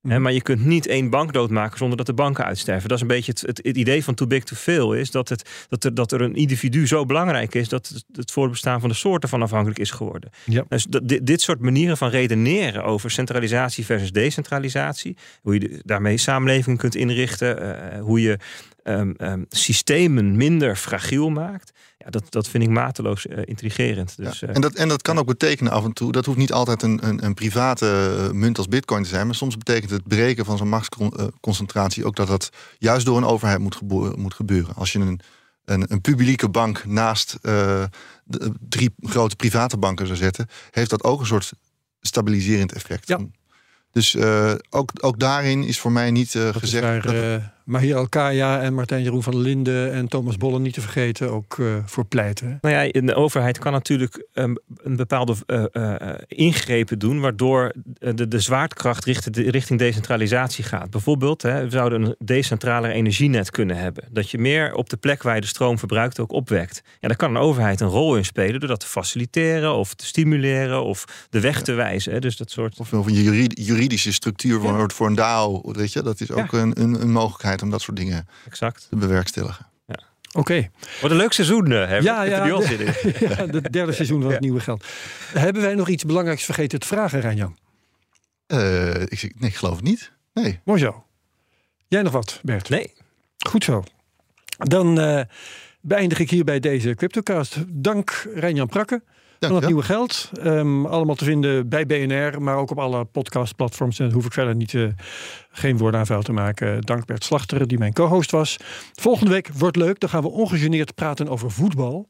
Mhm. maar je kunt niet één bank doodmaken zonder dat de banken uitsterven. Dat is een beetje het, het, het idee van too big to fail. Is dat, het, dat, er, dat er een individu zo belangrijk is dat het, het voortbestaan van de soorten van afhankelijk is geworden. Ja. Dus dat, dit, dit soort manieren van redeneren over centralisatie versus decentralisatie. Hoe je de- daarmee samenlevingen kunt inrichten. eh, hoe je ehm, ehm, systemen minder fragiel maakt. Ja, dat, dat vind ik mateloos eh, intrigerend. Dus, Ja. eh, En, dat, en dat kan ook betekenen af en toe, dat hoeft niet altijd een, een, een private eh, munt als bitcoin te zijn, maar soms betekent het breken van zo'n machtsconcentratie ook dat dat juist door een overheid moet, moet gebeuren. Als je een, een, een publieke bank naast eh, de, drie grote private banken zou zetten, heeft dat ook een soort stabiliserend effect. Ja. Dus eh, ook, ook daarin is voor mij niet Dat is gezegd. waar dat- Mahir Alkaya en Martijn Jeroen van der Linden en Thomas Bollen niet te vergeten ook eh, voor pleiten. Nou ja, de overheid kan natuurlijk ehm, een bepaalde eh, eh, ingrepen doen, waardoor de, de zwaartekracht richting, richting decentralisatie gaat. Bijvoorbeeld, hè, we zouden een decentraler energienet kunnen hebben. Dat je meer op de plek waar je de stroom verbruikt ook opwekt. Ja, daar kan een overheid een rol in spelen door dat te faciliteren of te stimuleren of de weg te wijzen. Hè. Dus dat soort. Of een juri- juridische structuur voor, voor een DAO, weet je, dat is ook een, een, een mogelijkheid om dat soort dingen Exact. te bewerkstelligen. Oké, Wat een leuk seizoen, eh, hè? Ja, ja, in. het derde seizoen van het nieuwe geld. Hebben wij nog iets belangrijks vergeten te vragen, Rijnjan? Eh, ik, zeg- nee, ik geloof het niet. Nee. Mooi zo. Jij nog wat, Bert? Nee. Goed zo. Dan eh, beëindig ik hierbij deze CryptoCast. Dank Rijnjan Prakke van Dank het je wel. nieuwe geld. Ehm, allemaal te vinden bij BNR, maar ook op alle podcastplatforms. En daar hoef ik verder niet, eh, geen woorden aan vuil te maken. Dank Bert Slachter, die mijn co-host was. Volgende week wordt leuk. Dan gaan we ongegeneerd praten over voetbal.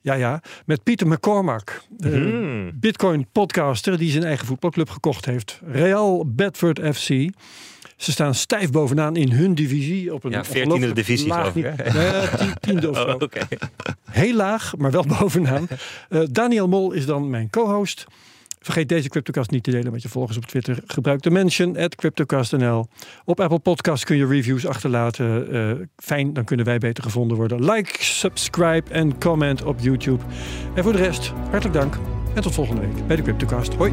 Ja, ja. Met Pieter McCormack. de Hmm. Bitcoin-podcaster die zijn eigen voetbalclub gekocht heeft. Real Bedford FC. Ze staan stijf bovenaan in hun divisie. Op een Ja, 14e ongelooflijk divisie, laag geloof ik. Nee, tiende of zo. Oh, Oké. Heel laag, maar wel bovenaan. Eh, Daniel Mol is dan mijn co-host. Vergeet deze CryptoCast niet te delen met je volgers op Twitter. Gebruik de mention at CryptoCast.nl. Op Apple Podcasts kun je reviews achterlaten. Eh, fijn, dan kunnen wij beter gevonden worden. Like, subscribe en comment op YouTube. En voor de rest, hartelijk dank. En tot volgende week bij de CryptoCast. Hoi.